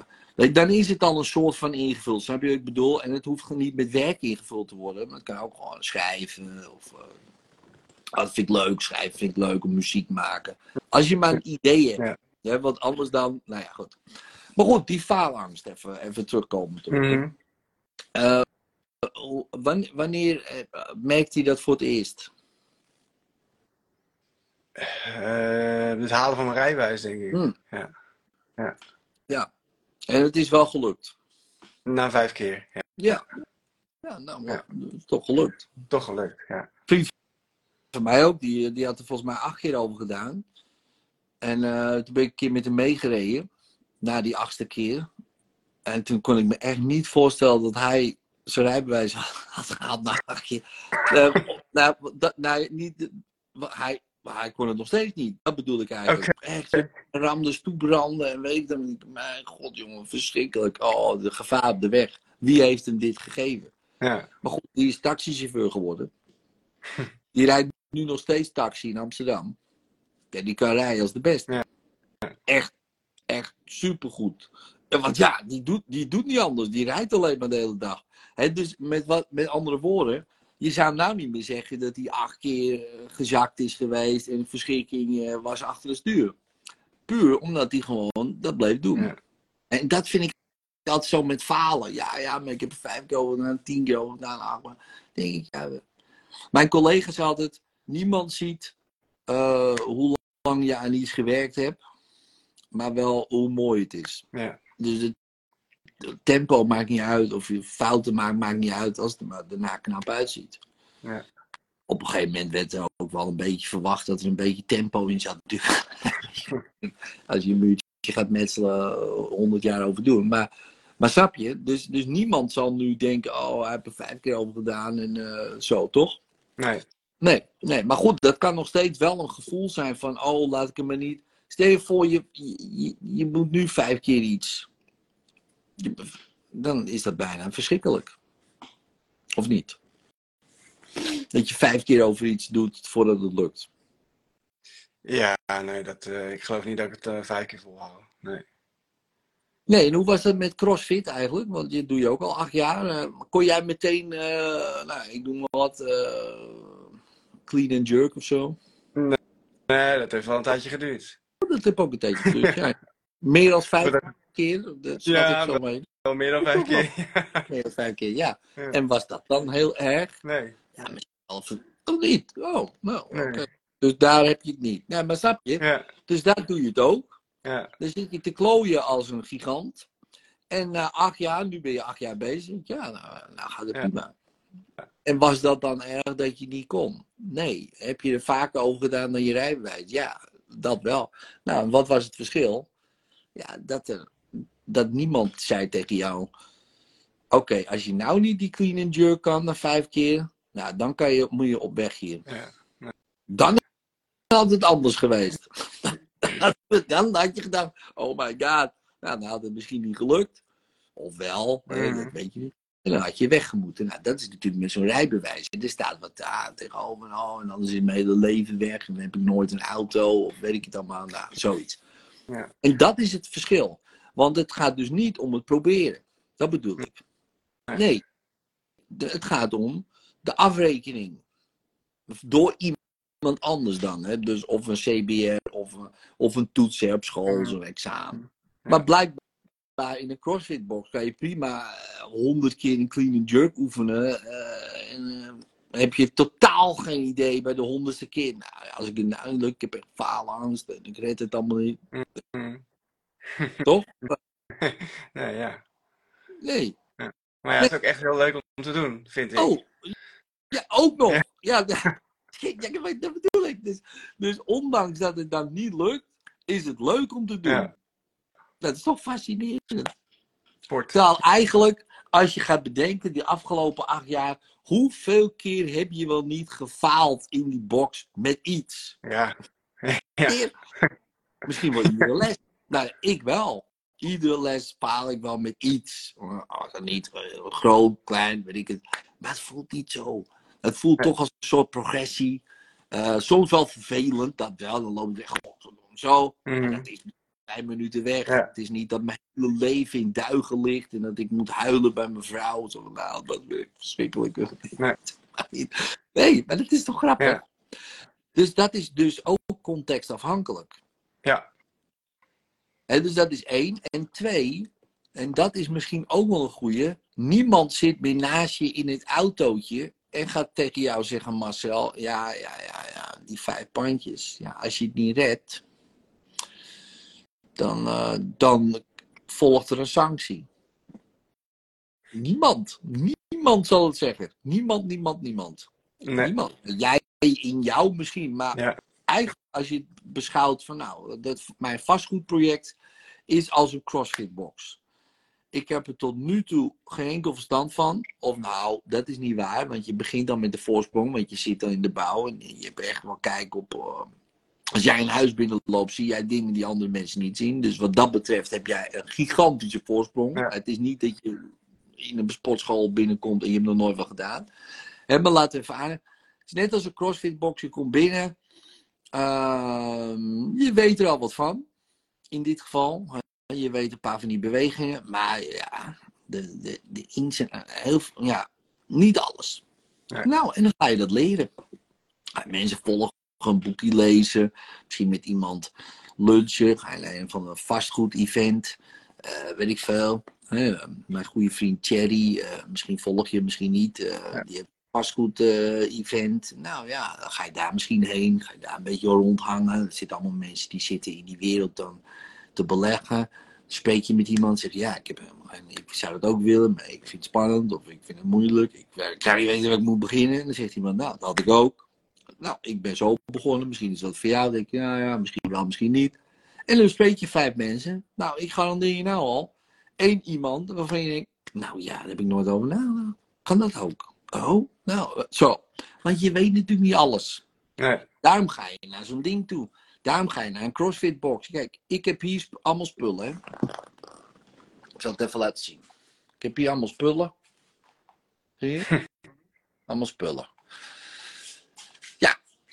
dan is het al een soort van ingevuld, snap je wat ik bedoel? En het hoeft niet met werk ingevuld te worden, maar het kan ook gewoon schrijven of... ah, dat vind ik leuk, schrijven vind ik leuk, om muziek maken. Als je maar een idee hebt. Ja. Ja, want anders dan, nou ja, goed. Maar goed, die faalangst, even, even terugkomen. Wan- wanneer eh, merkt hij dat voor het eerst? Eh, het halen van mijn rijbewijs, denk ik. Hmm. Ja. Ja. En het is wel gelukt. Na vijf keer. Ja, Ja. Ja, nou, maar Ja. toch gelukt. toch gelukt. Ja. Voor mij ook, die, die had er volgens mij acht keer over gedaan. En eh, toen ben ik een keer met hem meegereden. Na die achtste keer. En toen kon ik me echt niet voorstellen dat hij zijn rijbewijs had gehaald na acht keer. Eh, nou, dat, nou, niet, hij, maar hij kon het nog steeds niet. Dat bedoel ik eigenlijk. Echt, je ramde stoepranden en weet ik dan niet. Mijn god, jongen, verschrikkelijk. Oh, de gevaar op de weg. Wie heeft hem dit gegeven? Ja. Maar goed, die is taxichauffeur geworden. Die rijdt nu nog steeds taxi in Amsterdam. Die kan rijden als de beste. Ja. Echt, echt supergoed. Ja, Want ja, die doet, die doet niet anders. Die rijdt alleen maar de hele dag. Hè, dus met, wat, met andere woorden, je zou nou niet meer zeggen dat hij acht keer eh, gezakt is geweest en verschrikking eh, was achter het stuur. Puur omdat hij gewoon dat bleef doen. Ja. En dat vind ik altijd zo met falen. Ja, ja, maar ik heb vijf keer gedaan, tien keer gedaan, acht maar denk ik, ja. Mijn collega zei altijd, niemand ziet eh, hoe lang je aan iets gewerkt hebt, maar wel hoe mooi het is. Ja. Dus het, het tempo maakt niet uit, of je fouten maakt, maakt niet uit, als het er maar daarna knap uitziet. Ja. Op een gegeven moment werd er ook wel een beetje verwacht dat er een beetje tempo in zat. als je een muurtje gaat metselen, eh, honderd jaar over doen. Maar, maar snap je? Dus, dus niemand zal nu denken, oh, hij heeft er vijf keer over gedaan en eh, zo, toch? Nee. Nee, nee, maar goed, dat kan nog steeds wel een gevoel zijn van, oh, laat ik hem maar niet. Stel je voor, je, je, je moet nu vijf keer iets. Je- dan is dat bijna verschrikkelijk. Of niet? Dat je vijf keer over iets doet voordat het lukt. Ja, nee, dat, eh, ik geloof niet dat ik het eh, vijf keer volhoud. Nee. Nee, en hoe was dat met CrossFit eigenlijk? Want je doe je ook al acht jaar. Eh, kon jij meteen, nou, ik noem maar wat, clean and jerk of zo? Nee, dat heeft wel een tijdje geduurd. Dat heb ook een tijdje geduurd. ja. Meer dan vijf Maar keer, dat Ja, ik zo mee. Wel meer dan vijf keer. Meer dan vijf keer, ja. Ja. En was dat dan heel erg? Nee. Ja, misschien toch niet. Oh, nou. Nee. Dus daar heb je het niet. Nee, maar snap je? Ja, Dus daar doe je het ook. ja, Dan zit je te klooien als een gigant. En na acht jaar, nu ben je acht jaar bezig. Ja, nou, nou gaat het Ja. prima. En was dat dan erg dat je niet kon? Nee. Heb je er vaker over gedaan dan je rijbewijs? Ja, dat wel. Nou, wat was het verschil? Ja, dat, er, dat niemand zei tegen jou... Oké, als je nou niet die clean and jerk kan na vijf keer... Nou, dan kan je, moet je op weg hier. ja. Dan had het anders geweest. dan had je gedacht, oh my god, nou, dan had het misschien niet gelukt. Of wel, Mhm. dat weet je niet. En dan had je weggemoeten. Nou, dat is natuurlijk met zo'n rijbewijs. En er staat wat ah, tegenover. Oh, en anders is mijn hele leven weg. En dan heb ik nooit een auto. Of weet ik het allemaal. Nou, zoiets. Ja. En dat is het verschil. Want het gaat dus niet om het proberen. Dat bedoel ik. Nee. De- het gaat om de afrekening. Door iemand anders dan. Hè? Dus of een CBR of een, of een toets op school, zo'n examen. Maar blijkbaar in een CrossFit box kan je prima honderd keer een clean and jerk oefenen. eh, en eh, heb je totaal geen idee bij de honderdste keer. Nou, als ik het nou lukt, ik heb echt faalangst en ik red het allemaal niet. Hm. Toch? Nee, ja. Nee. Maar ja, het is ook echt heel leuk om te doen, vind ik. Oh, ja, ook nog. Ja. Ja, ja, ja, maar dat bedoel ik. Dus, dus ondanks dat het dan niet lukt, is het leuk om te doen. Dat is toch fascinerend. Sport. Terwijl eigenlijk, als je gaat bedenken, die afgelopen acht jaar, hoeveel keer heb je wel niet gefaald in die box met iets? Ja. Ja. Misschien wel iedere les. Nou, ik wel. Iedere les faal ik wel met iets. Als het niet eh, groot, klein, weet ik het. Maar het voelt niet zo. Het voelt toch als een soort progressie. Eh, soms wel vervelend, dat wel. Dan loop weg, godverdomme, zo. Mhm. dat is vijf minuten weg. Ja. Het is niet dat mijn hele leven in duigen ligt en dat ik moet huilen bij mijn vrouw. Zo, nou, dat ik verschrikkelijk. Nee. Nee, maar dat is toch grappig? Ja. Dus dat is dus ook contextafhankelijk. Ja. Hè, dus dat is één. En twee, en dat is misschien ook wel een goeie. Niemand zit meer naast je in het autootje en gaat tegen jou zeggen, Marcel, ja, ja, ja, ja, die vijf pandjes. Ja, als je het niet redt, dan, eh, dan volgt er een sanctie. Niemand, niemand zal het zeggen. Niemand, niemand, niemand. Nee. Niemand. Jij in jou misschien, maar Ja. eigenlijk als je het beschouwt van nou, dat, mijn vastgoedproject is als een CrossFit box. Ik heb er tot nu toe geen enkel verstand van. Of nou, dat is niet waar, want je begint dan met de voorsprong, want je zit dan in de bouw en je hebt echt wel kijk op. eh, als jij een huis binnenloopt, zie jij dingen die andere mensen niet zien. Dus wat dat betreft heb jij een gigantische voorsprong. Ja. Het is niet dat je in een sportschool binnenkomt en je hebt nog nooit wat gedaan. Hè, maar laten aan. Het is net als een CrossFit box. Je komt binnen. Ehm, je weet er al wat van. In dit geval. Je weet een paar van die bewegingen. Maar ja, de, de, de ins en heel, ja, niet alles. Nou, en dan ga je dat leren. Mensen volgen, een boekje lezen. Misschien met iemand lunchen. Ga je naar een van een vastgoed-event. Eh, weet ik veel. Hè, mijn goede vriend Thierry. eh, misschien volg je, misschien niet. eh, Ja. Die heeft een vastgoed-event. nou ja, dan ga je daar misschien heen. Ga je daar een beetje rondhangen. Er zitten allemaal mensen die zitten in die wereld dan te beleggen. Spreek je met iemand, zeg je, ja, ik, heb, helemaal ik zou het ook willen, maar ik vind het spannend of ik vind het moeilijk. Ik, ik kan niet weten waar ik moet beginnen. En dan zegt iemand, nou, dat had ik ook. Nou, ik ben zo begonnen, misschien is dat voor jou. Denk je, nou ja, misschien wel, misschien niet. En dan spreek je vijf mensen. Nou, ik garandeer je nou al, één iemand waarvan je denkt, nou ja, daar heb ik nooit over nagedacht. Kan dat ook? Oh, nou, zo. Want je weet natuurlijk niet alles. Nee. Daarom ga je naar zo'n ding toe. Daarom ga je naar een CrossFit box. Kijk, ik heb hier allemaal spullen. Hè? Ik zal het even laten zien. Ik heb hier allemaal spullen. Zie je? Allemaal spullen.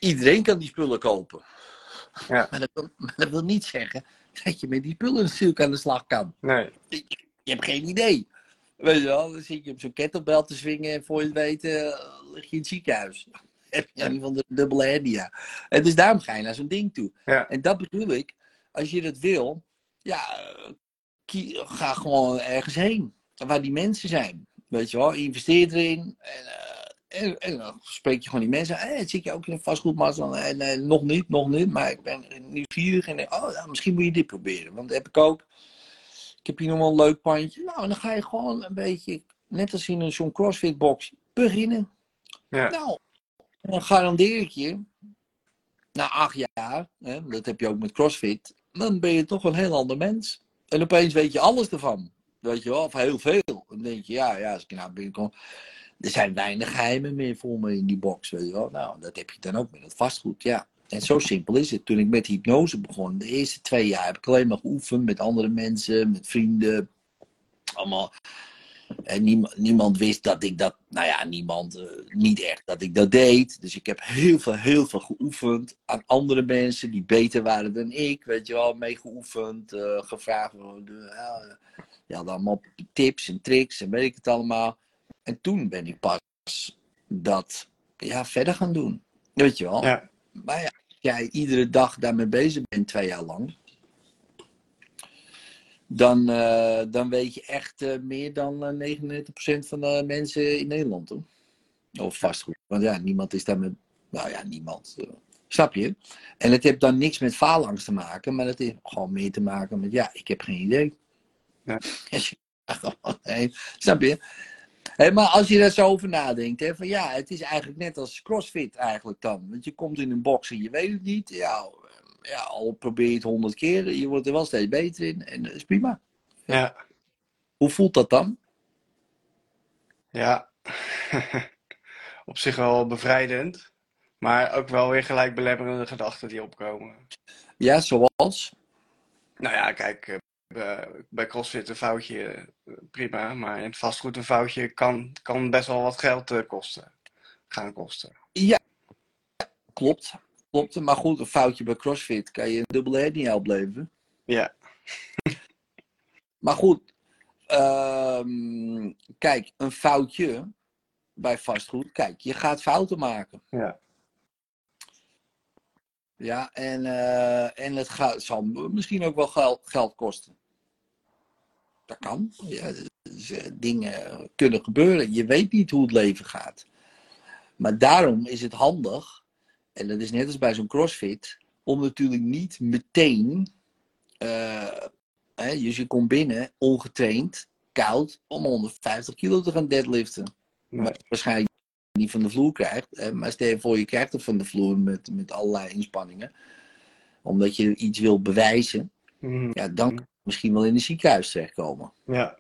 Iedereen kan die spullen kopen. Ja. Maar, dat wil, maar dat wil niet zeggen dat je met die spullen natuurlijk aan de slag kan. Nee. Je, je hebt geen idee. Weet je wel, dan zit je op zo'n kettlebell te swingen en voor je het weet eh, lig je in het ziekenhuis. Heb je een van de dubbele hernia. En dus daarom ga je naar zo'n ding toe. Ja. En dat bedoel ik, als je dat wil, ja, ga gewoon ergens heen. Waar die mensen zijn. Weet je wel, investeer erin. En, eh, en, en dan spreek je gewoon die mensen. Hey, zit je ook in een vastgoedmast? En nee, nog niet, nog niet. Maar ik ben nieuwsgierig. En oh, ja, misschien moet je dit proberen. Want dat heb ik ook. Ik heb hier nog wel een leuk pandje. Nou, dan ga je gewoon een beetje, net als in een zo'n CrossFit box, beginnen. Ja. Nou, dan garandeer ik je, na acht jaar, hè, dat heb je ook met CrossFit, dan ben je toch een heel ander mens. En opeens weet je alles ervan. Weet je wel, of heel veel. Dan denk je, ja, ja, als ik nou gewoon... Er zijn weinig geheimen meer voor me in die box, weet je wel. Nou, dat heb je dan ook met het vastgoed, ja. En zo simpel is het. Toen ik met hypnose begon, de eerste twee jaar heb ik alleen maar geoefend met andere mensen, met vrienden. Allemaal. En niemand, wist dat ik dat, nou ja, niemand, eh, niet echt dat ik dat deed. Dus ik heb heel veel, heel veel geoefend aan andere mensen die beter waren dan ik. Weet je wel, mee geoefend, eh, gevraagd. de, ja, allemaal tips en tricks en weet ik het allemaal. En toen ben ik pas dat ja, verder gaan doen. Weet je wel. Ja. Maar ja, als jij iedere dag daarmee bezig bent, twee jaar lang. Dan, eh, dan weet je echt eh, meer dan eh, 99% van de mensen in Nederland. Hoor. Of vastgoed. Want ja, niemand is daar met. Nou ja, niemand. snap je? En het heeft dan niks met faalangst te maken, maar het heeft gewoon meer te maken met. Ja, ik heb geen idee. Ja. Snap je? Maar als je daar zo over nadenkt, hè, van ja, het is eigenlijk net als CrossFit eigenlijk dan. Want je komt in een box en je weet het niet. Ja, ja al probeer je het honderd keer, je wordt er wel steeds beter in en dat is prima. Ja. Hoe voelt dat dan? Ja. Op zich wel bevrijdend. Maar ook wel weer gelijk belemmerende gedachten die opkomen. Ja, zoals? Nou ja, kijk, eh, bij- bij CrossFit een foutje eh, prima. Maar in het vastgoed een foutje kan, kan best wel wat geld eh, kosten. Gaan kosten. Ja, klopt. klopt. Maar goed, een foutje bij CrossFit kan je een dubbele hernia opleveren. Ja. Maar goed, ehm, kijk, een foutje bij vastgoed. Kijk, je gaat fouten maken. Ja. Ja, en, eh, en het gaat, zal misschien ook wel geld, geld kosten. Dat kan. Ja, dingen kunnen gebeuren. Je weet niet hoe het leven gaat. Maar daarom is het handig, en dat is net als bij zo'n crossfit, om natuurlijk niet meteen, eh, hè, dus je komt binnen ongetraind, koud, om 150 kilo te gaan deadliften. Maar waarschijnlijk niet van de vloer krijgt. hè, Maar stel je voor, je krijgt het van de vloer met, met allerlei inspanningen. Omdat je iets wil bewijzen. Mhm. Ja, dan je misschien wel in een ziekenhuis terechtkomen. Ja.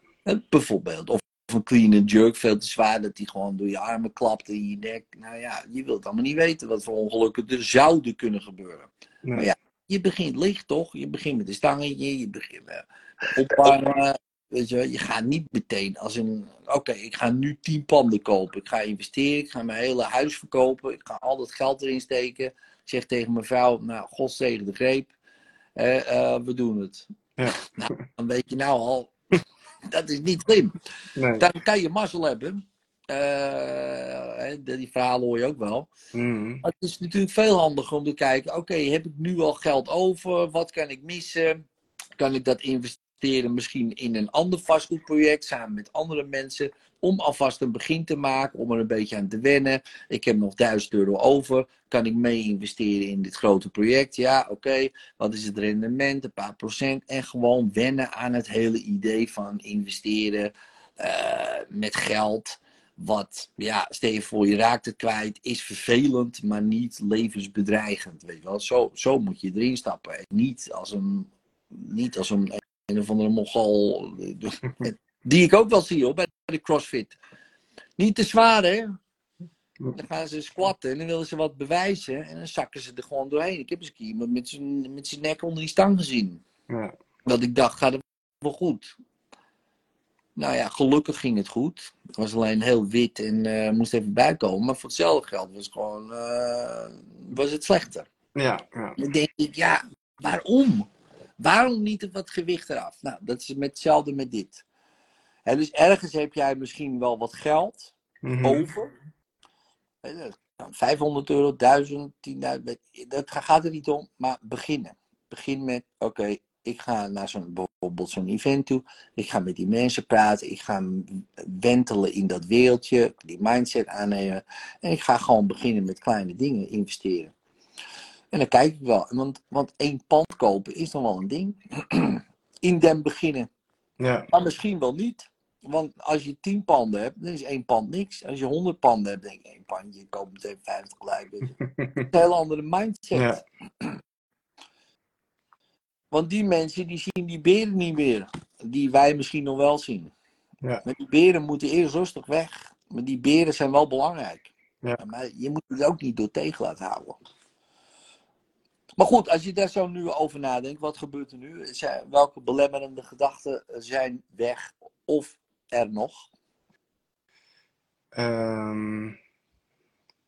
Bijvoorbeeld. Of een clean and jerk veel te zwaar, dat die gewoon door je armen klapt in je nek. Nou ja, je wilt allemaal niet weten wat voor ongelukken er zouden kunnen gebeuren. Nee. Maar ja, je begint licht toch? Je begint met een stangetje, je begint met opwarmen. Weet je, je gaat niet meteen als een. Oké, ik ga nu 10 panden kopen. Ik ga investeren, ik ga mijn hele huis verkopen. Ik ga al dat geld erin steken. Ik zeg tegen mijn vrouw: Nou, God zegen de greep. Eh, eh, we doen het. Ja. Nou, dan weet je nou al. dat is niet slim. Nee. Dan kan je mazzel hebben. Eh, die verhalen hoor je ook wel. Mhm. Maar het is natuurlijk veel handiger om te kijken: oké, heb ik nu al geld over? Wat kan ik missen? Kan ik dat investeren misschien in een ander vastgoedproject samen met andere mensen? Om alvast een begin te maken, om er een beetje aan te wennen. Ik heb nog 1000 euro over. Kan ik mee investeren in dit grote project? Ja, oké. Wat is het rendement? Een paar procent. En gewoon wennen aan het hele idee van investeren eh, met geld. Wat, ja, stel je voor, je raakt het kwijt, is vervelend, maar niet levensbedreigend. Weet je wel? Zo, zo moet je erin stappen. En niet als een, niet als een, een of andere mogol, die ik ook wel zie hoor, bij de CrossFit. Niet te zwaar, hè? Dan gaan ze squatten en dan willen ze wat bewijzen en dan zakken ze er gewoon doorheen. Ik heb eens een keer iemand met zijn, met zijn nek onder die stang gezien. Ja. Dat ik dacht, gaat het wel goed? Nou ja, gelukkig ging het goed. Het was alleen heel wit en eh, moest even bijkomen. Maar voor hetzelfde geld was, het gewoon, eh, was het slechter. Ja, ja. Dan denk ik, ja, waarom? Waarom niet wat gewicht eraf? Nou, dat is met hetzelfde met dit. Dus ergens heb jij misschien wel wat geld Mhm. over. Hè, dat kan 500 euro, 1000, 10.000. Dat gaat er niet om, maar beginnen. Begin met, oké, ik ga naar zo'n, bijvoorbeeld zo'n event toe. Ik ga met die mensen praten. Ik ga wentelen in dat wereldje. Die mindset aannemen. En ik ga gewoon beginnen met kleine dingen investeren. En dan kijk ik wel. Want, want één pand kopen is nog wel een ding. In den beginnen. Ja, Maar misschien wel niet. Want als je tien panden hebt, dan is één pand niks. Als je honderd panden hebt, denk ik één pandje, ik koop meteen 50 gelijk. je. Is een hele andere mindset. Ja. Want die mensen die zien die beren niet meer. Die wij misschien nog wel zien. Ja. Maar die beren moeten eerst rustig weg. Maar die beren zijn wel belangrijk. Ja. Maar je moet het ook niet door tegen laten houden. Maar goed, als je daar zo nu over nadenkt, wat gebeurt er nu? Zijn, welke belemmerende gedachten zijn weg of er nog? Ehm,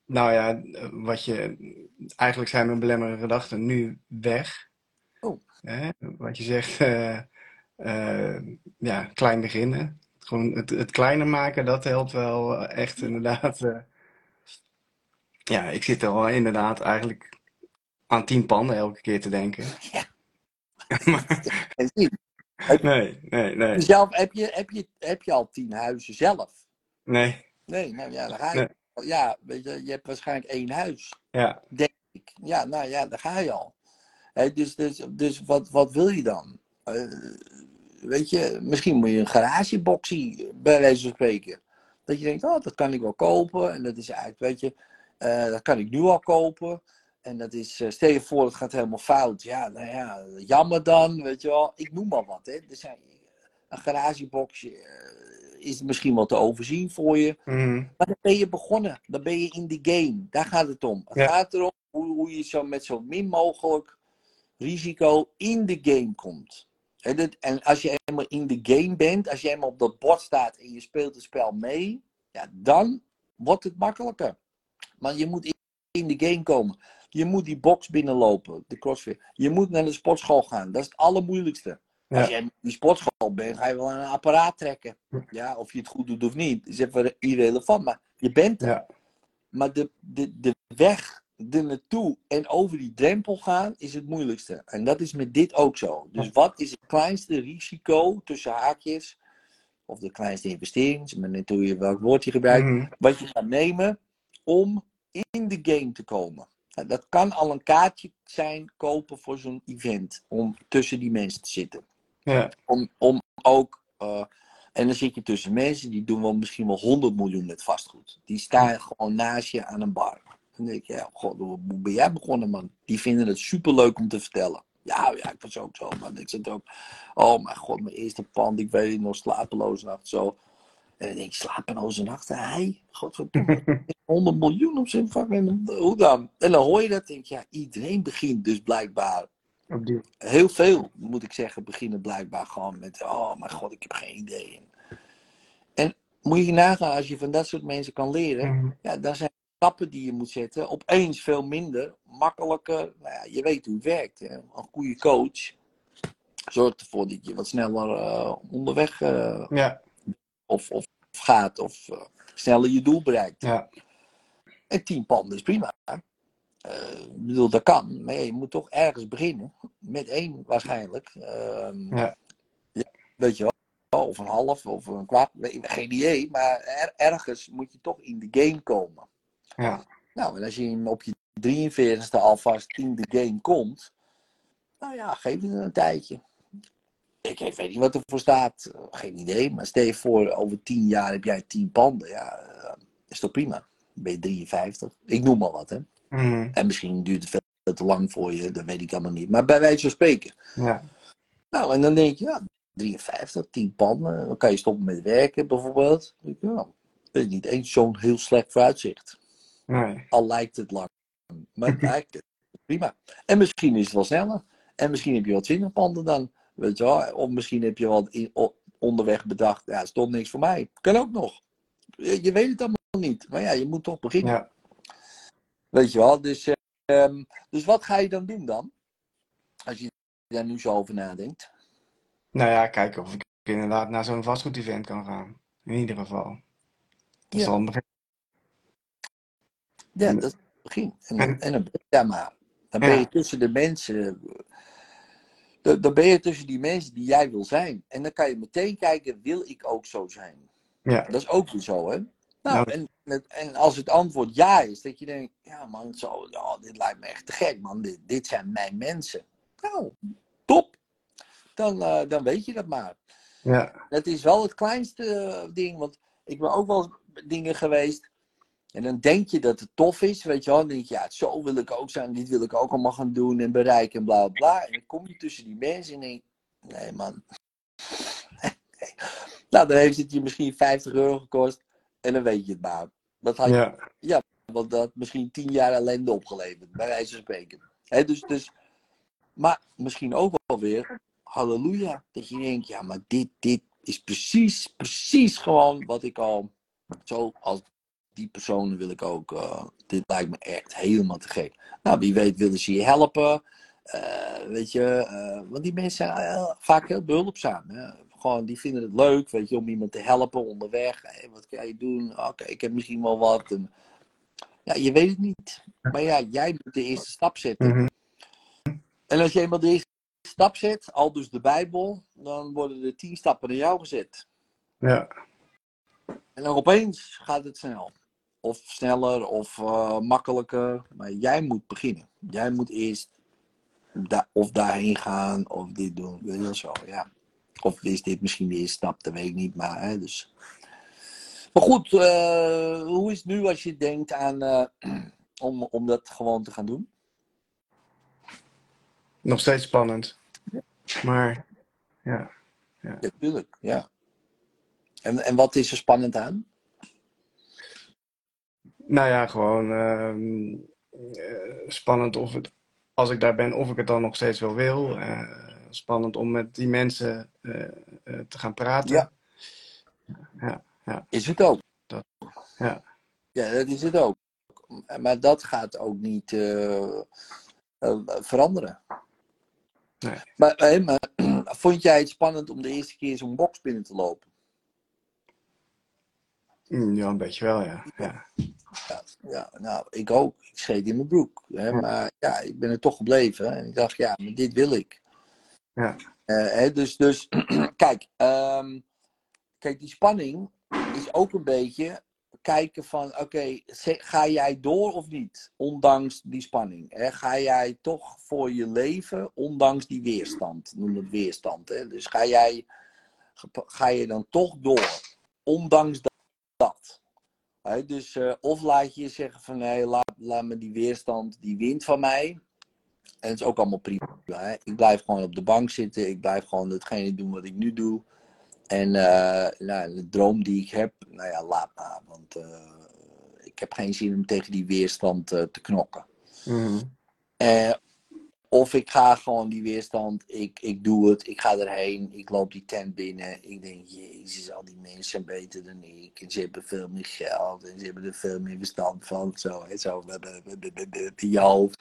nou ja, wat je, eigenlijk zijn mijn belemmerende gedachten nu weg. Oh. Hè? Wat je zegt, eh, eh, ja, klein beginnen. Gewoon het, het kleiner maken, dat helpt wel echt inderdaad. eh. ja, ik zit er al inderdaad eigenlijk aan tien panden elke keer te denken. Ja. Maar- Nee, nee, nee, zelf, heb, je, heb, je, heb je al tien huizen zelf? nee. Nee, nou ja, dan ga je. Ja, weet je, je hebt waarschijnlijk één huis. Ja, ik. Ja, nou ja, daar ga je al. Hè, dus dus, dus wat, wat wil je dan? Eh, weet je, misschien moet je een garageboxie bij wijze van spreken. Dat je denkt, oh, dat kan ik wel kopen. En dat is eigenlijk, weet je, eh, dat kan ik nu al kopen. En dat is, eh, stel je voor, het gaat helemaal fout. Ja, nou ja, jammer dan, weet je wel. Ik noem maar wat, hè. Er zijn, een garageboxje eh, is misschien wel te overzien voor je. mhm, Maar dan ben je begonnen. Dan ben je in die game. Daar gaat het om. Het Ja. gaat erom hoe, hoe je zo met zo min mogelijk risico in de game komt. En, en als je eenmaal in de game bent, als je eenmaal op dat bord staat en je speelt het spel mee, ja, dan wordt het makkelijker. Maar je moet in de game komen. Je moet die box binnenlopen, de crossfit. Je moet naar de sportschool gaan. Dat is het allermoeilijkste. Ja. Als je in die sportschool bent, ga je wel aan een apparaat trekken. Ja, of je het goed doet of niet, is even irrelevant. Maar je bent er. ja, Maar de, de, de weg er naartoe en over die drempel gaan is het moeilijkste. En dat is met dit ook zo. Dus wat is het kleinste risico tussen haakjes, of de kleinste investering, maar net hoe je welk woord je gebruikt, mhm, wat je gaat nemen om in de game te komen. Nou, Dat kan al een kaartje zijn kopen voor zo'n event, om tussen die mensen te zitten ja, om, om ook. eh, en dan zit je tussen mensen die doen wel misschien wel 100 miljoen met vastgoed. Die staan gewoon naast je aan een bar. Dan denk je, ja, god, hoe ben jij begonnen, man? Die vinden het superleuk om te vertellen. Ja, ja, ik was ook zo, man. Ik zit ook, oh mijn god, mijn eerste pand, ik weet het nog, slapeloze nacht, zo. En dan denk ik, slapeloze nacht, hij? Godverdomme, 100 miljoen op zijn fucking, hoe dan? En dan hoor je dat, denk ja, iedereen begint dus blijkbaar heel veel, moet ik zeggen, beginnen blijkbaar gewoon met: Oh mijn god, ik heb geen idee. En moet je nagaan, als je van dat soort mensen kan leren, mhm, ja, dan zijn stappen die je moet zetten opeens veel minder, makkelijker. Nou ja, je weet hoe het werkt. Hè? Een goede coach zorgt ervoor dat je wat sneller eh, onderweg eh, ja, of, of gaat, of eh, sneller je doel bereikt. ja, En tien panden is prima. Eh, ik bedoel, dat kan. Maar je moet toch ergens beginnen. Met één waarschijnlijk. Ehm, Ja. Weet je wel. Of een half, of een kwart. Geen idee. Maar er- ergens moet je toch in de game komen. ja, Nou, en als je op je 43ste alvast in de game komt. Nou ja, geef het een tijdje. Ik weet niet wat er voor staat. Eh, Geen idee. Maar stel je voor, over tien jaar heb jij tien panden. Ja, eh, is toch prima. Dan ben je 53. Ik noem maar wat, hè. mhm, En misschien duurt het veel te lang voor je, dat weet ik allemaal niet. Maar bij wijze van spreken. ja, Nou, en dan denk je, ja, 53, 10 panden. Dan kan je stoppen met werken bijvoorbeeld. Nou, dat is niet eens zo'n heel slecht vooruitzicht. nee, Al lijkt het lang. Maar eigenlijk, prima. En misschien is het wel sneller. En misschien heb je wel 20 panden dan. Weet je wel. Of misschien heb je wel in- onderweg bedacht, ja, stond niks voor mij. Kan ook nog. Je, je weet het allemaal niet. Maar ja, je moet toch beginnen. Ja. Weet je wel? Dus, eh, ehm, dus wat ga je dan doen dan? Als je daar nu zo over nadenkt. Nou ja, kijken of ik inderdaad naar zo'n vastgoed-event kan gaan. In ieder geval. Dat is al een begin. Ja, dat is het begin. En, en- dan- en dan ben je daar maar. Dan ben je tussen de mensen. Dan dan ben je tussen die mensen die jij wil zijn. En dan kan je meteen kijken, wil ik ook zo zijn? Ja. Dat is ook weer zo, hè? Nou, Nou. en, en- als het antwoord ja is, dat je denkt, ja man, zo, ja, dit lijkt me echt te gek, man. Dit, dit zijn mijn mensen. Nou, top. Dan, eh, dan weet je dat maar. Ja. Het is wel het kleinste eh, ding, want ik ben ook wel dingen geweest. En dan denk je dat het tof is, weet je wel. Dan denk je, ja, zo wil ik ook zijn, dit wil ik ook allemaal gaan doen en bereiken en bla bla. En dan kom je tussen die mensen en denk nee man. nou, dan heeft het je misschien 50 euro gekost en dan weet je het maar. Dat had je Ja. want dat had misschien tien jaar ellende opgeleverd, bij wijze van spreken. Dus, dus, maar misschien ook wel weer, halleluja, dat je denkt, ja, maar dit, dit is precies, precies gewoon wat ik al, zo als die personen wil ik ook, eh, dit lijkt me echt helemaal te gek. Nou, wie weet willen ze je helpen, eh, weet je, eh, want die mensen zijn vaak heel behulpzaam. Hè? Gewoon, die vinden het leuk, weet je, om iemand te helpen onderweg. Hey, wat kan je doen? Oké, ik heb misschien wel wat. En, ja, je weet het niet. Maar ja, jij moet de eerste stap zetten. Mhm. En als je eenmaal de eerste stap zet, al dus de Bijbel, dan worden er tien stappen naar jou gezet. Ja. En dan opeens gaat het snel. Of sneller of eh, makkelijker. Maar jij moet beginnen. Jij moet eerst da of daarheen gaan of dit doen. Weet je wel zo, ja. Of is dit misschien de eerste stap, dat weet ik niet. Maar, hè, dus. maar goed, eh, hoe is het nu als je denkt aan eh, om, om dat gewoon te gaan doen? Nog steeds spannend. Maar ja. Ja, tuurlijk, ja. En, en wat is er spannend aan? Nou ja, gewoon ehm, eh, spannend of het, als ik daar ben, of ik het dan nog steeds wel wil. Eh, spannend om met die mensen eh, te gaan praten. Ja. Is het ook. Dat- ja. Ja, dat is het ook. Maar dat gaat ook niet veranderen. Nee. Maar, hé, maar vond jij het spannend om de eerste keer zo'n box binnen te lopen? Mm, Ja, een beetje wel, ja. ja. Ja, ja nou, ik ook. Ik scheet in mijn broek. Hè? Ja. Maar ja, ik ben er toch gebleven. En ik dacht, ja, maar dit wil ik. Ja. Eh, hè, dus, dus kijk, ehm, kijk, die spanning is ook een beetje kijken van, oké, ga jij door of niet? Ondanks die spanning. Hè? Ga jij toch voor je leven, ondanks die weerstand? Noem het weerstand. Hè? Dus ga jij, ga je dan toch door, ondanks dat. Dus eh, of laat je je zeggen van nee, laat, laat me die weerstand, die wint van mij. En het is ook allemaal prima. Ik blijf gewoon op de bank zitten. Ik blijf gewoon hetgene doen wat ik nu doe. En eh, nou, de droom die ik heb, nou ja, laat maar. Want eh, ik heb geen zin om tegen die weerstand te knokken. Eh, of ik ga gewoon die weerstand, ik, ik doe het, ik ga erheen, ik loop die tent binnen. Ik denk, jezus, al die mensen zijn beter dan ik. En ze hebben veel meer geld en ze hebben er veel meer verstand van. Zo, en zo, in je hoofd.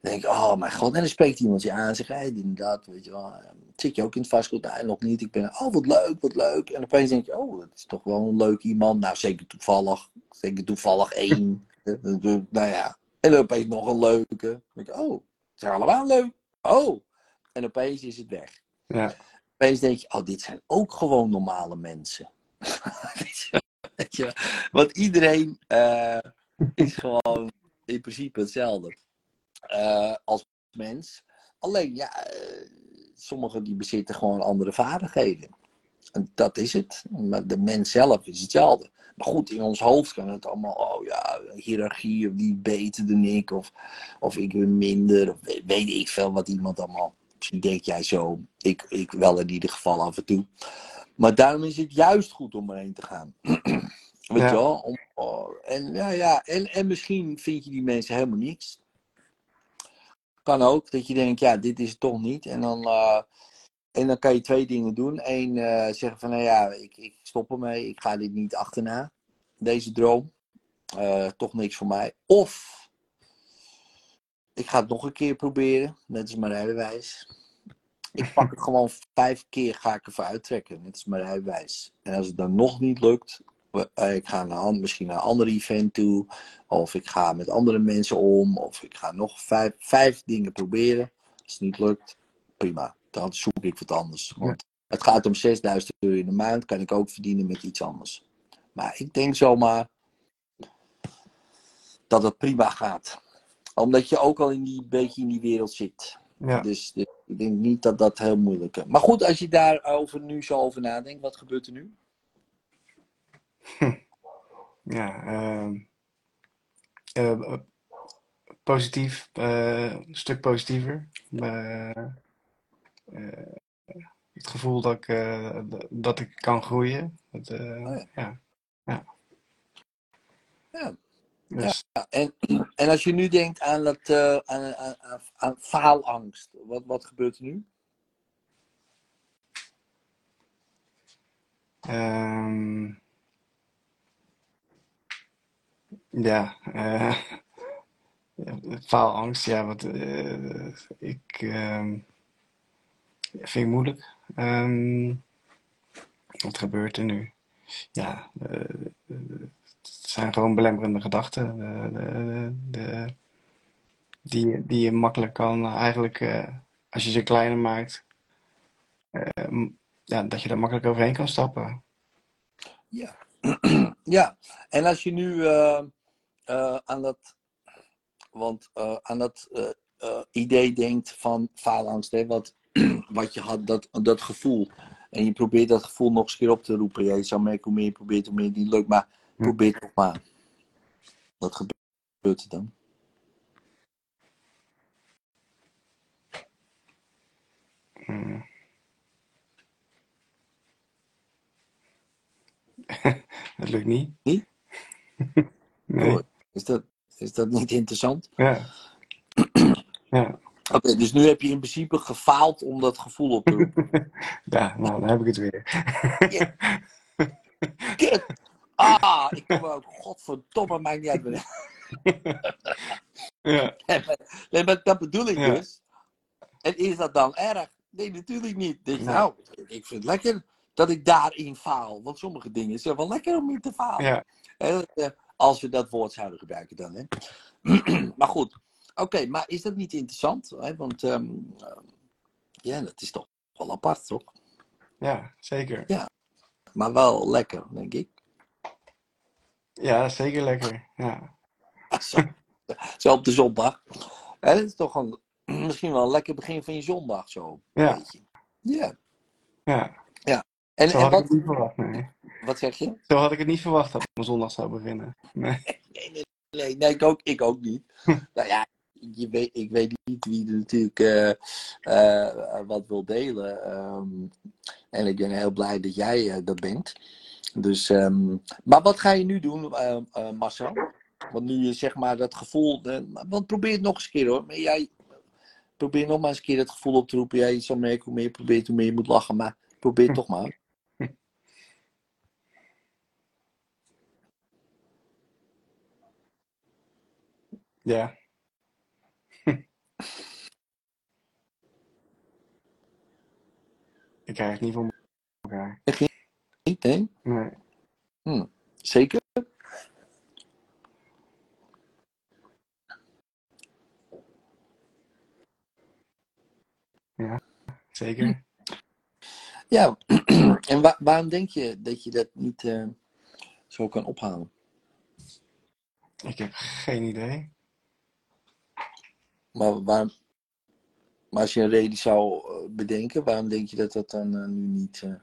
Dan denk ik, oh mijn god. En dan spreekt iemand je aan zegt, dit en dat, weet je wel. Zit je ook in het vastgoed? Nee, nog niet. Ik ben, oh wat leuk, wat leuk. En opeens denk je, oh, dat is toch wel een leuk iemand. Nou, zeker toevallig. Zeker toevallig één. nou ja. En dan opeens nog een leuke. Denk ik, oh, zijn allemaal leuk. Oh. En opeens is het weg. Ja. Opeens denk je, oh, dit zijn ook gewoon normale mensen. Weet je, want iedereen eh, is gewoon in principe hetzelfde eh, als mens. Alleen, ja, eh, sommigen die bezitten gewoon andere vaardigheden. En dat is het. Maar de mens zelf is hetzelfde. Maar goed, in ons hoofd kan het allemaal, oh ja, hiërarchie, of die beter dan ik, of, of ik ben minder, of weet, ik veel wat iemand allemaal. Misschien denk jij zo, ik, ik wel in ieder geval af en toe. Maar daarom is het juist goed om erheen te gaan. Weet Ja. je wel? Om, oh, en, ja, ja, en, en misschien vind je die mensen helemaal niks. Kan ook, dat je denkt, ja, dit is het toch niet. En dan, eh, En dan kan je twee dingen doen. Eén, eh, zeggen van, nou ja, ik, ik stop ermee. Ik ga dit niet achterna. Deze droom. Eh, toch niks voor mij. Of, ik ga het nog een keer proberen. Net als mijn rijbewijs. Ik pak het gewoon vijf keer, ga ik ervoor uittrekken. Net als mijn rijbewijs. En als het dan nog niet lukt, eh, ik ga naar, misschien naar een ander event toe. Of ik ga met andere mensen om. Of ik ga nog vijf, vijf dingen proberen. Als het niet lukt, prima. Dan zoek ik wat anders. Want het gaat om 6000 euro in de maand. Kan ik ook verdienen met iets anders. Maar ik denk zomaar dat het prima gaat. Omdat je ook al in die, beetje in die wereld zit. Ja. Dus, dus ik denk niet dat dat heel moeilijk is. Maar goed, als je daarover nu zo over nadenkt, wat gebeurt er nu? Ja, ehm, eh, positief, eh, een stuk positiever. Eh, eh, het gevoel dat ik, eh, dat ik kan groeien. Dat, eh, Oh ja. ja. Ja. Ja. Dus, Ja, en, en als je nu denkt aan, dat, eh, aan, aan, aan, faalangst, wat, wat gebeurt er nu? ehm, ja, eh, ja, faalangst, ja, wat, eh, ik ehm, vind ik moeilijk. Ehm, wat gebeurt er nu? Ja, eh, het zijn gewoon belemmerende gedachten. De, de, die, die je makkelijk kan, eigenlijk, eh, als je ze kleiner maakt, eh, m- ja, dat je daar makkelijk overheen kan stappen. Ja. ja, en als je nu eh, eh, aan dat, want, aan dat idee denkt van faalangst, hè, wat, wat je had, dat, dat gevoel. En je probeert dat gevoel nog eens een keer op te roepen. Ja, je zou merken hoe meer je probeert, hoe meer het niet lukt. Maar probeer het toch maar. Wat gebeurt er dan? Mm. Het lukt niet. Niet? Nee. Oh, is, dat, is dat niet interessant? Ja. Ja. Oké, dus nu heb je in principe gefaald om dat gevoel op te roepen. Ja, nou, dan heb ik het weer. Kut! Ah, ik kom ook, godverdomme, maakt niet uit. Ja. Nee, maar dat bedoel ik Ja. dus. En is dat dan erg? Nee, natuurlijk niet. Dus. Nou, ik vind het lekker dat ik daarin faal. Want sommige dingen zijn wel lekker om in te falen. Ja. Eh, Als we dat woord zouden gebruiken dan. Hè. maar goed, oké, maar is dat niet interessant? Hè? Want ehm, ehm, ja, dat is toch wel apart, toch? Ja, zeker. Maar wel lekker, denk ik. Ja, zeker lekker. Ja. Zo, zo op de zondag. Hè, dat is toch een, misschien wel een lekker begin van je zondag zo. Ja. je. Ja. Ja. En, Zo en had ik wat, het niet verwacht, nee. wat zeg je? Zo had ik het niet verwacht dat mijn zondag zou beginnen. Nee. Nee, nee, nee, nee, ik, ook, ik ook niet. nou ja, ik weet niet wie er natuurlijk eh, eh, wat wil delen. ehm, en ik ben heel blij dat jij eh, dat bent. Dus, ehm, maar wat ga je nu doen, Marcel? Want nu je zeg maar dat gevoel. want probeer het nog eens een keer hoor. Maar jij, probeer nog maar eens een keer dat gevoel op te roepen. Ja, je zal merken hoe meer je probeert, hoe meer je moet lachen. Maar probeer het toch maar. Ja. Ik krijg het niet voor elkaar. Niet, hè? Nee. Zeker? Zeker. Ja, en wa- waarom denk je dat je dat niet eh, zo kan ophalen? Ik heb geen idee. Maar, waarom, maar als je een reden zou eh, bedenken, waarom denk je dat dat dan eh, nu niet. eh,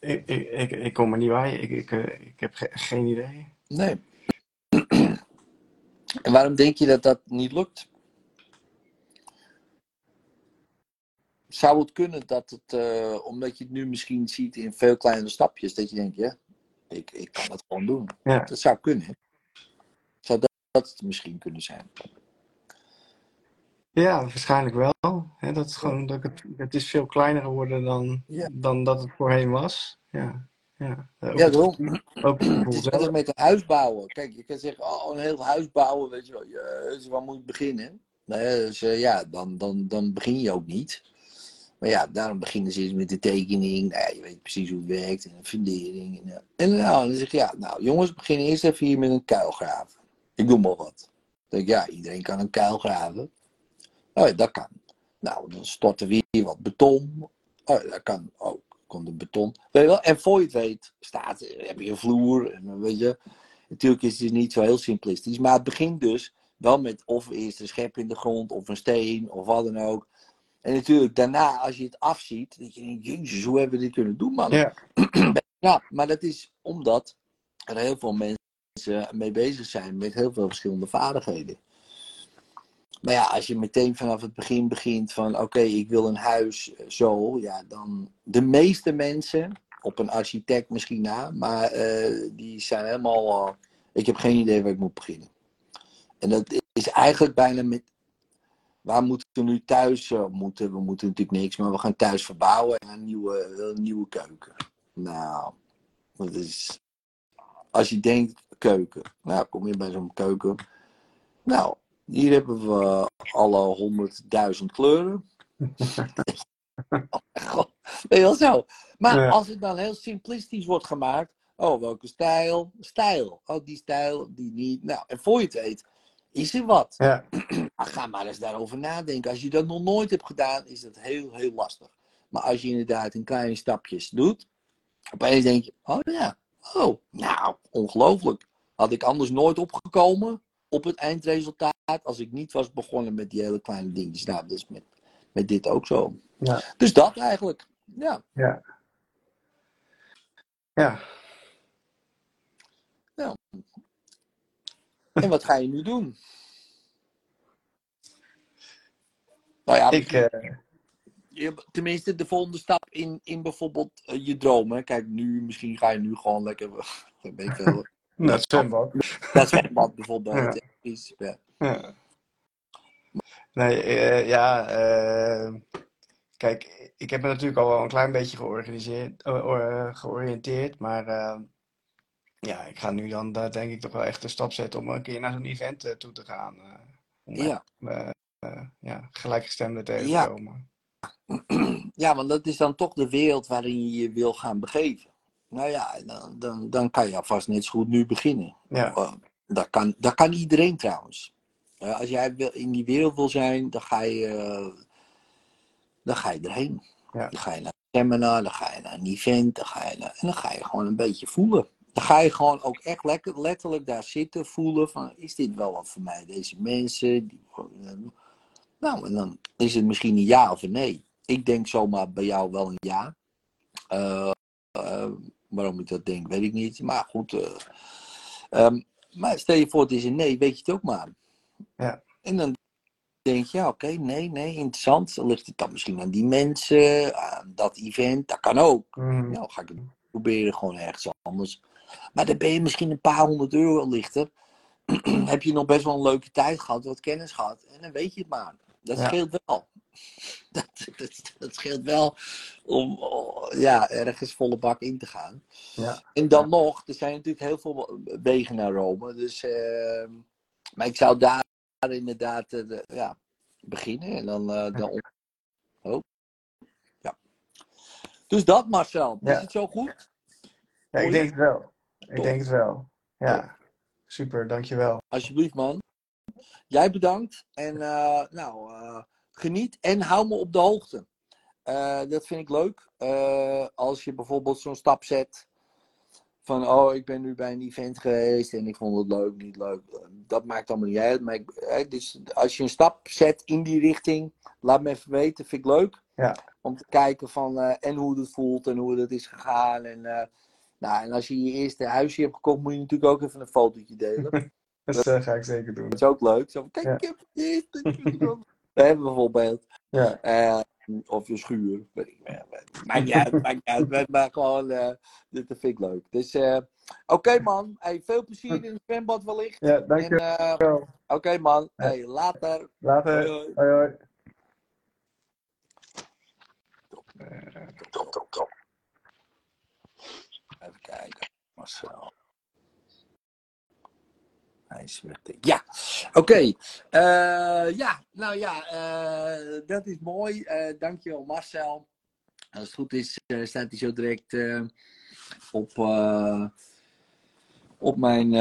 Ik, ik, ik, ik kom er niet bij. Ik, ik, ik heb ge- geen idee. Nee. en waarom denk je dat dat niet lukt? Zou het kunnen dat het, eh, omdat je het nu misschien ziet in veel kleinere stapjes, dat je denkt, ja, ik, ik kan het gewoon doen. Ja. Dat zou kunnen. hè? het misschien kunnen zijn. Ja, waarschijnlijk wel. Hè, dat is gewoon, dat het, het is veel kleiner geworden dan, Ja. dan dat het voorheen was. Ja, ja. Ook Ja, het daarom. gevoel- ook het Het is met een huis bouwen. Kijk, je kan zeggen, oh, een heel huis bouwen, weet je wel. Jezus, waar moet ik beginnen? Nee, dus, eh, ja, dan, dan, dan begin je ook niet. Maar ja, daarom beginnen ze eens met de tekening. Nou je weet precies hoe het werkt. En de fundering. En, eh, en nou, dan zeg je, ja, nou jongens, begin eerst even hier met een kuil graven. Ik doe maar wat. Dan denk ik, ja, iedereen kan een kuil graven. Oh ja, dat kan. Nou, dan stort er weer wat beton. Oh ja, dat kan ook. Komt er beton. Weet je wel? En voor je het weet, staat, heb je een vloer. En dan weet je, natuurlijk is het niet zo heel simplistisch. Maar het begint dus wel met of eerst een schep in de grond, of een steen, of wat dan ook. En natuurlijk daarna, als je het afziet, dat je denkt, jezus, hoe hebben we dit kunnen doen, man? Ja, Ja, maar dat is omdat er heel veel mensen mee bezig zijn met heel veel verschillende vaardigheden. Maar ja, als je meteen vanaf het begin begint van oké, ik wil een huis eh, zo, ja, dan de meeste mensen, op een architect misschien na, maar eh, die zijn helemaal, eh, ik heb geen idee waar ik moet beginnen. En dat is eigenlijk bijna met, waar moeten we nu thuis, moeten, we moeten natuurlijk niks, maar we gaan thuis verbouwen en een nieuwe, een nieuwe keuken. Nou, dat is. Als je denkt keuken, nou kom je bij zo'n keuken. Nou, hier hebben we alle honderdduizend kleuren. God, weet je wel zo. Maar Ja. als het dan heel simplistisch wordt gemaakt. Oh, welke stijl? Stijl. Oh, die stijl, die niet. Nou, en voor je het weet, is er wat. ja, Maar ga maar eens daarover nadenken. Als je dat nog nooit hebt gedaan, is dat heel, heel lastig. Maar als je inderdaad in kleine stapjes doet, opeens denk je, oh ja, oh, nou, ongelooflijk. Had ik anders nooit opgekomen op het eindresultaat als ik niet was begonnen met die hele kleine dingetjes. Nou, dat is met, met dit ook zo. Ja. Dus dat eigenlijk. Ja, ja. Ja, en wat ga je nu doen? Nou ja, ik, eh, Je- tenminste, de volgende stap in, in bijvoorbeeld eh, je dromen. Kijk, nu, misschien ga je nu gewoon lekker. ik veel, naar het zwembad. dat zwembad bijvoorbeeld. Ja. Ja. Is. Nee, eh, ja, kijk, ik heb me natuurlijk al wel een klein beetje georganiseerd, georiënteerd, maar ja, ik ga nu dan eh, denk ik toch wel echt een stap zetten om een keer naar zo'n event eh, toe te gaan. eh, om Ja. ja, gelijkgestemden tegen Ja. te komen. ja, want dat is dan toch de wereld waarin je je wil gaan begeven. Nou ja, dan, dan, dan kan je alvast net zo goed nu beginnen. Ja, Eh, dat, kan, dat kan iedereen trouwens. Als jij wil- in die wereld wil zijn, dan ga je, dan ga je erheen. Ja. Dan ga je naar een seminar, dan ga je naar een event, dan ga je naar, en dan ga je gewoon een beetje voelen. Dan ga je gewoon ook echt lekker, letterlijk daar zitten, voelen van, is dit wel wat voor mij? Deze mensen, die, nou, en dan is het misschien een ja of een nee. Ik denk zomaar bij jou wel een ja. Eh, eh, waarom ik dat denk, weet ik niet. Maar goed. eh, ehm, maar stel je voor, het is een nee, weet je het ook maar. Ja. En dan denk je, ja, oké, nee, nee, interessant. Dan ligt het dan misschien aan die mensen, aan dat event. Dat kan ook. Mhm. Ja, dan ga ik het proberen gewoon ergens anders. Maar dan ben je misschien een paar honderd euro lichter. Heb je nog best wel een leuke tijd gehad, wat kennis gehad. En dan weet je het maar. Dat Ja. scheelt wel. Dat, dat, dat scheelt wel om oh, ja, ergens volle bak in te gaan. Ja. En dan nog, er zijn natuurlijk heel veel wegen naar Rome. Dus, ehm, maar ik zou daar inderdaad eh, de- ja, beginnen. En dan, eh, dan oh. ja. Dus dat Marcel, is het zo goed? Ja, ik denk het wel. Ik Top. denk het wel. Ja, super, dankjewel. Alsjeblieft man. Jij bedankt. En eh, nou, eh, geniet en hou me op de hoogte. Eh, dat vind ik leuk. Als je bijvoorbeeld zo'n stap zet. Van, oh, ik ben nu bij een event geweest en ik vond het leuk, niet leuk. Dat maakt allemaal niet uit. Maar ik, dus als je een stap zet in die richting, laat me even weten, vind ik leuk. Ja. Om te kijken van, en hoe het voelt en hoe het is gegaan. En, nou, en als je je eerste huisje hebt gekocht, moet je natuurlijk ook even een fotootje delen. Dat eh, ga ik zeker doen. Dat is ook leuk. Zo, van, kijk, Ja. ik heb het eerste hebben bijvoorbeeld. Ja, Eh, of je schuur. Weet ik, maakt niet uit, maakt niet uit. Maar, maar gewoon, eh, dit dat vind ik leuk. Dus, eh, Oké man, hey, veel plezier in het zwembad wellicht. Ja, En, dankjewel. eh, Oké man, hey, later. Later. Hoi, hoi. Hoi, hoi. Top, top, top. Even kijken. Marcel. Hij is weg. Ja, oké. Eh, ja, nou ja, eh, dat is mooi. Eh dankjewel Marcel. Als het goed is, staat hij zo direct op, op mijn,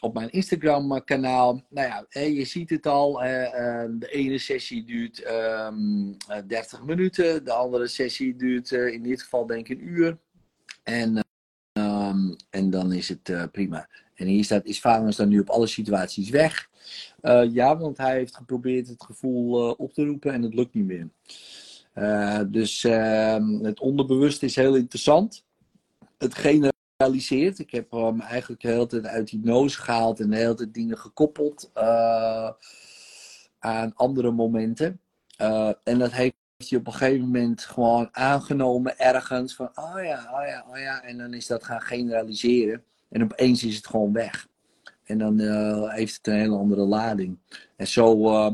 op mijn Instagram kanaal. Nou ja, je ziet het al. eh, eh, de ene sessie duurt ehm, eh, 30 minuten. De andere sessie duurt in dit geval denk ik een uur. En, en dan is het eh, prima. En hier staat, is Vanus dan nu op alle situaties weg? Eh, ja, want hij heeft geprobeerd het gevoel eh, op te roepen en het lukt niet meer. Dus ehm, het onderbewust is heel interessant. Het generaliseert. Ik heb hem eigenlijk de hele tijd uit hypnose gehaald en de hele tijd dingen gekoppeld aan andere momenten. En dat heeft hij op een gegeven moment gewoon aangenomen ergens van, oh ja, oh ja, oh ja. En dan is dat gaan generaliseren. En opeens is het gewoon weg. En dan eh, heeft het een hele andere lading. En zo eh,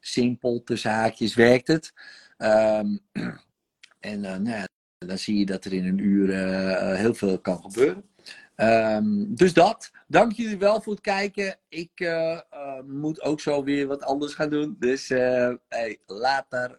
simpel, tussen haakjes, werkt het. Ehm, en eh, nou ja, dan zie je dat er in een uur heel veel kan gebeuren. Ehm, dus dat. Dank jullie wel voor het kijken. Ik moet ook zo weer wat anders gaan doen. Dus hey, later.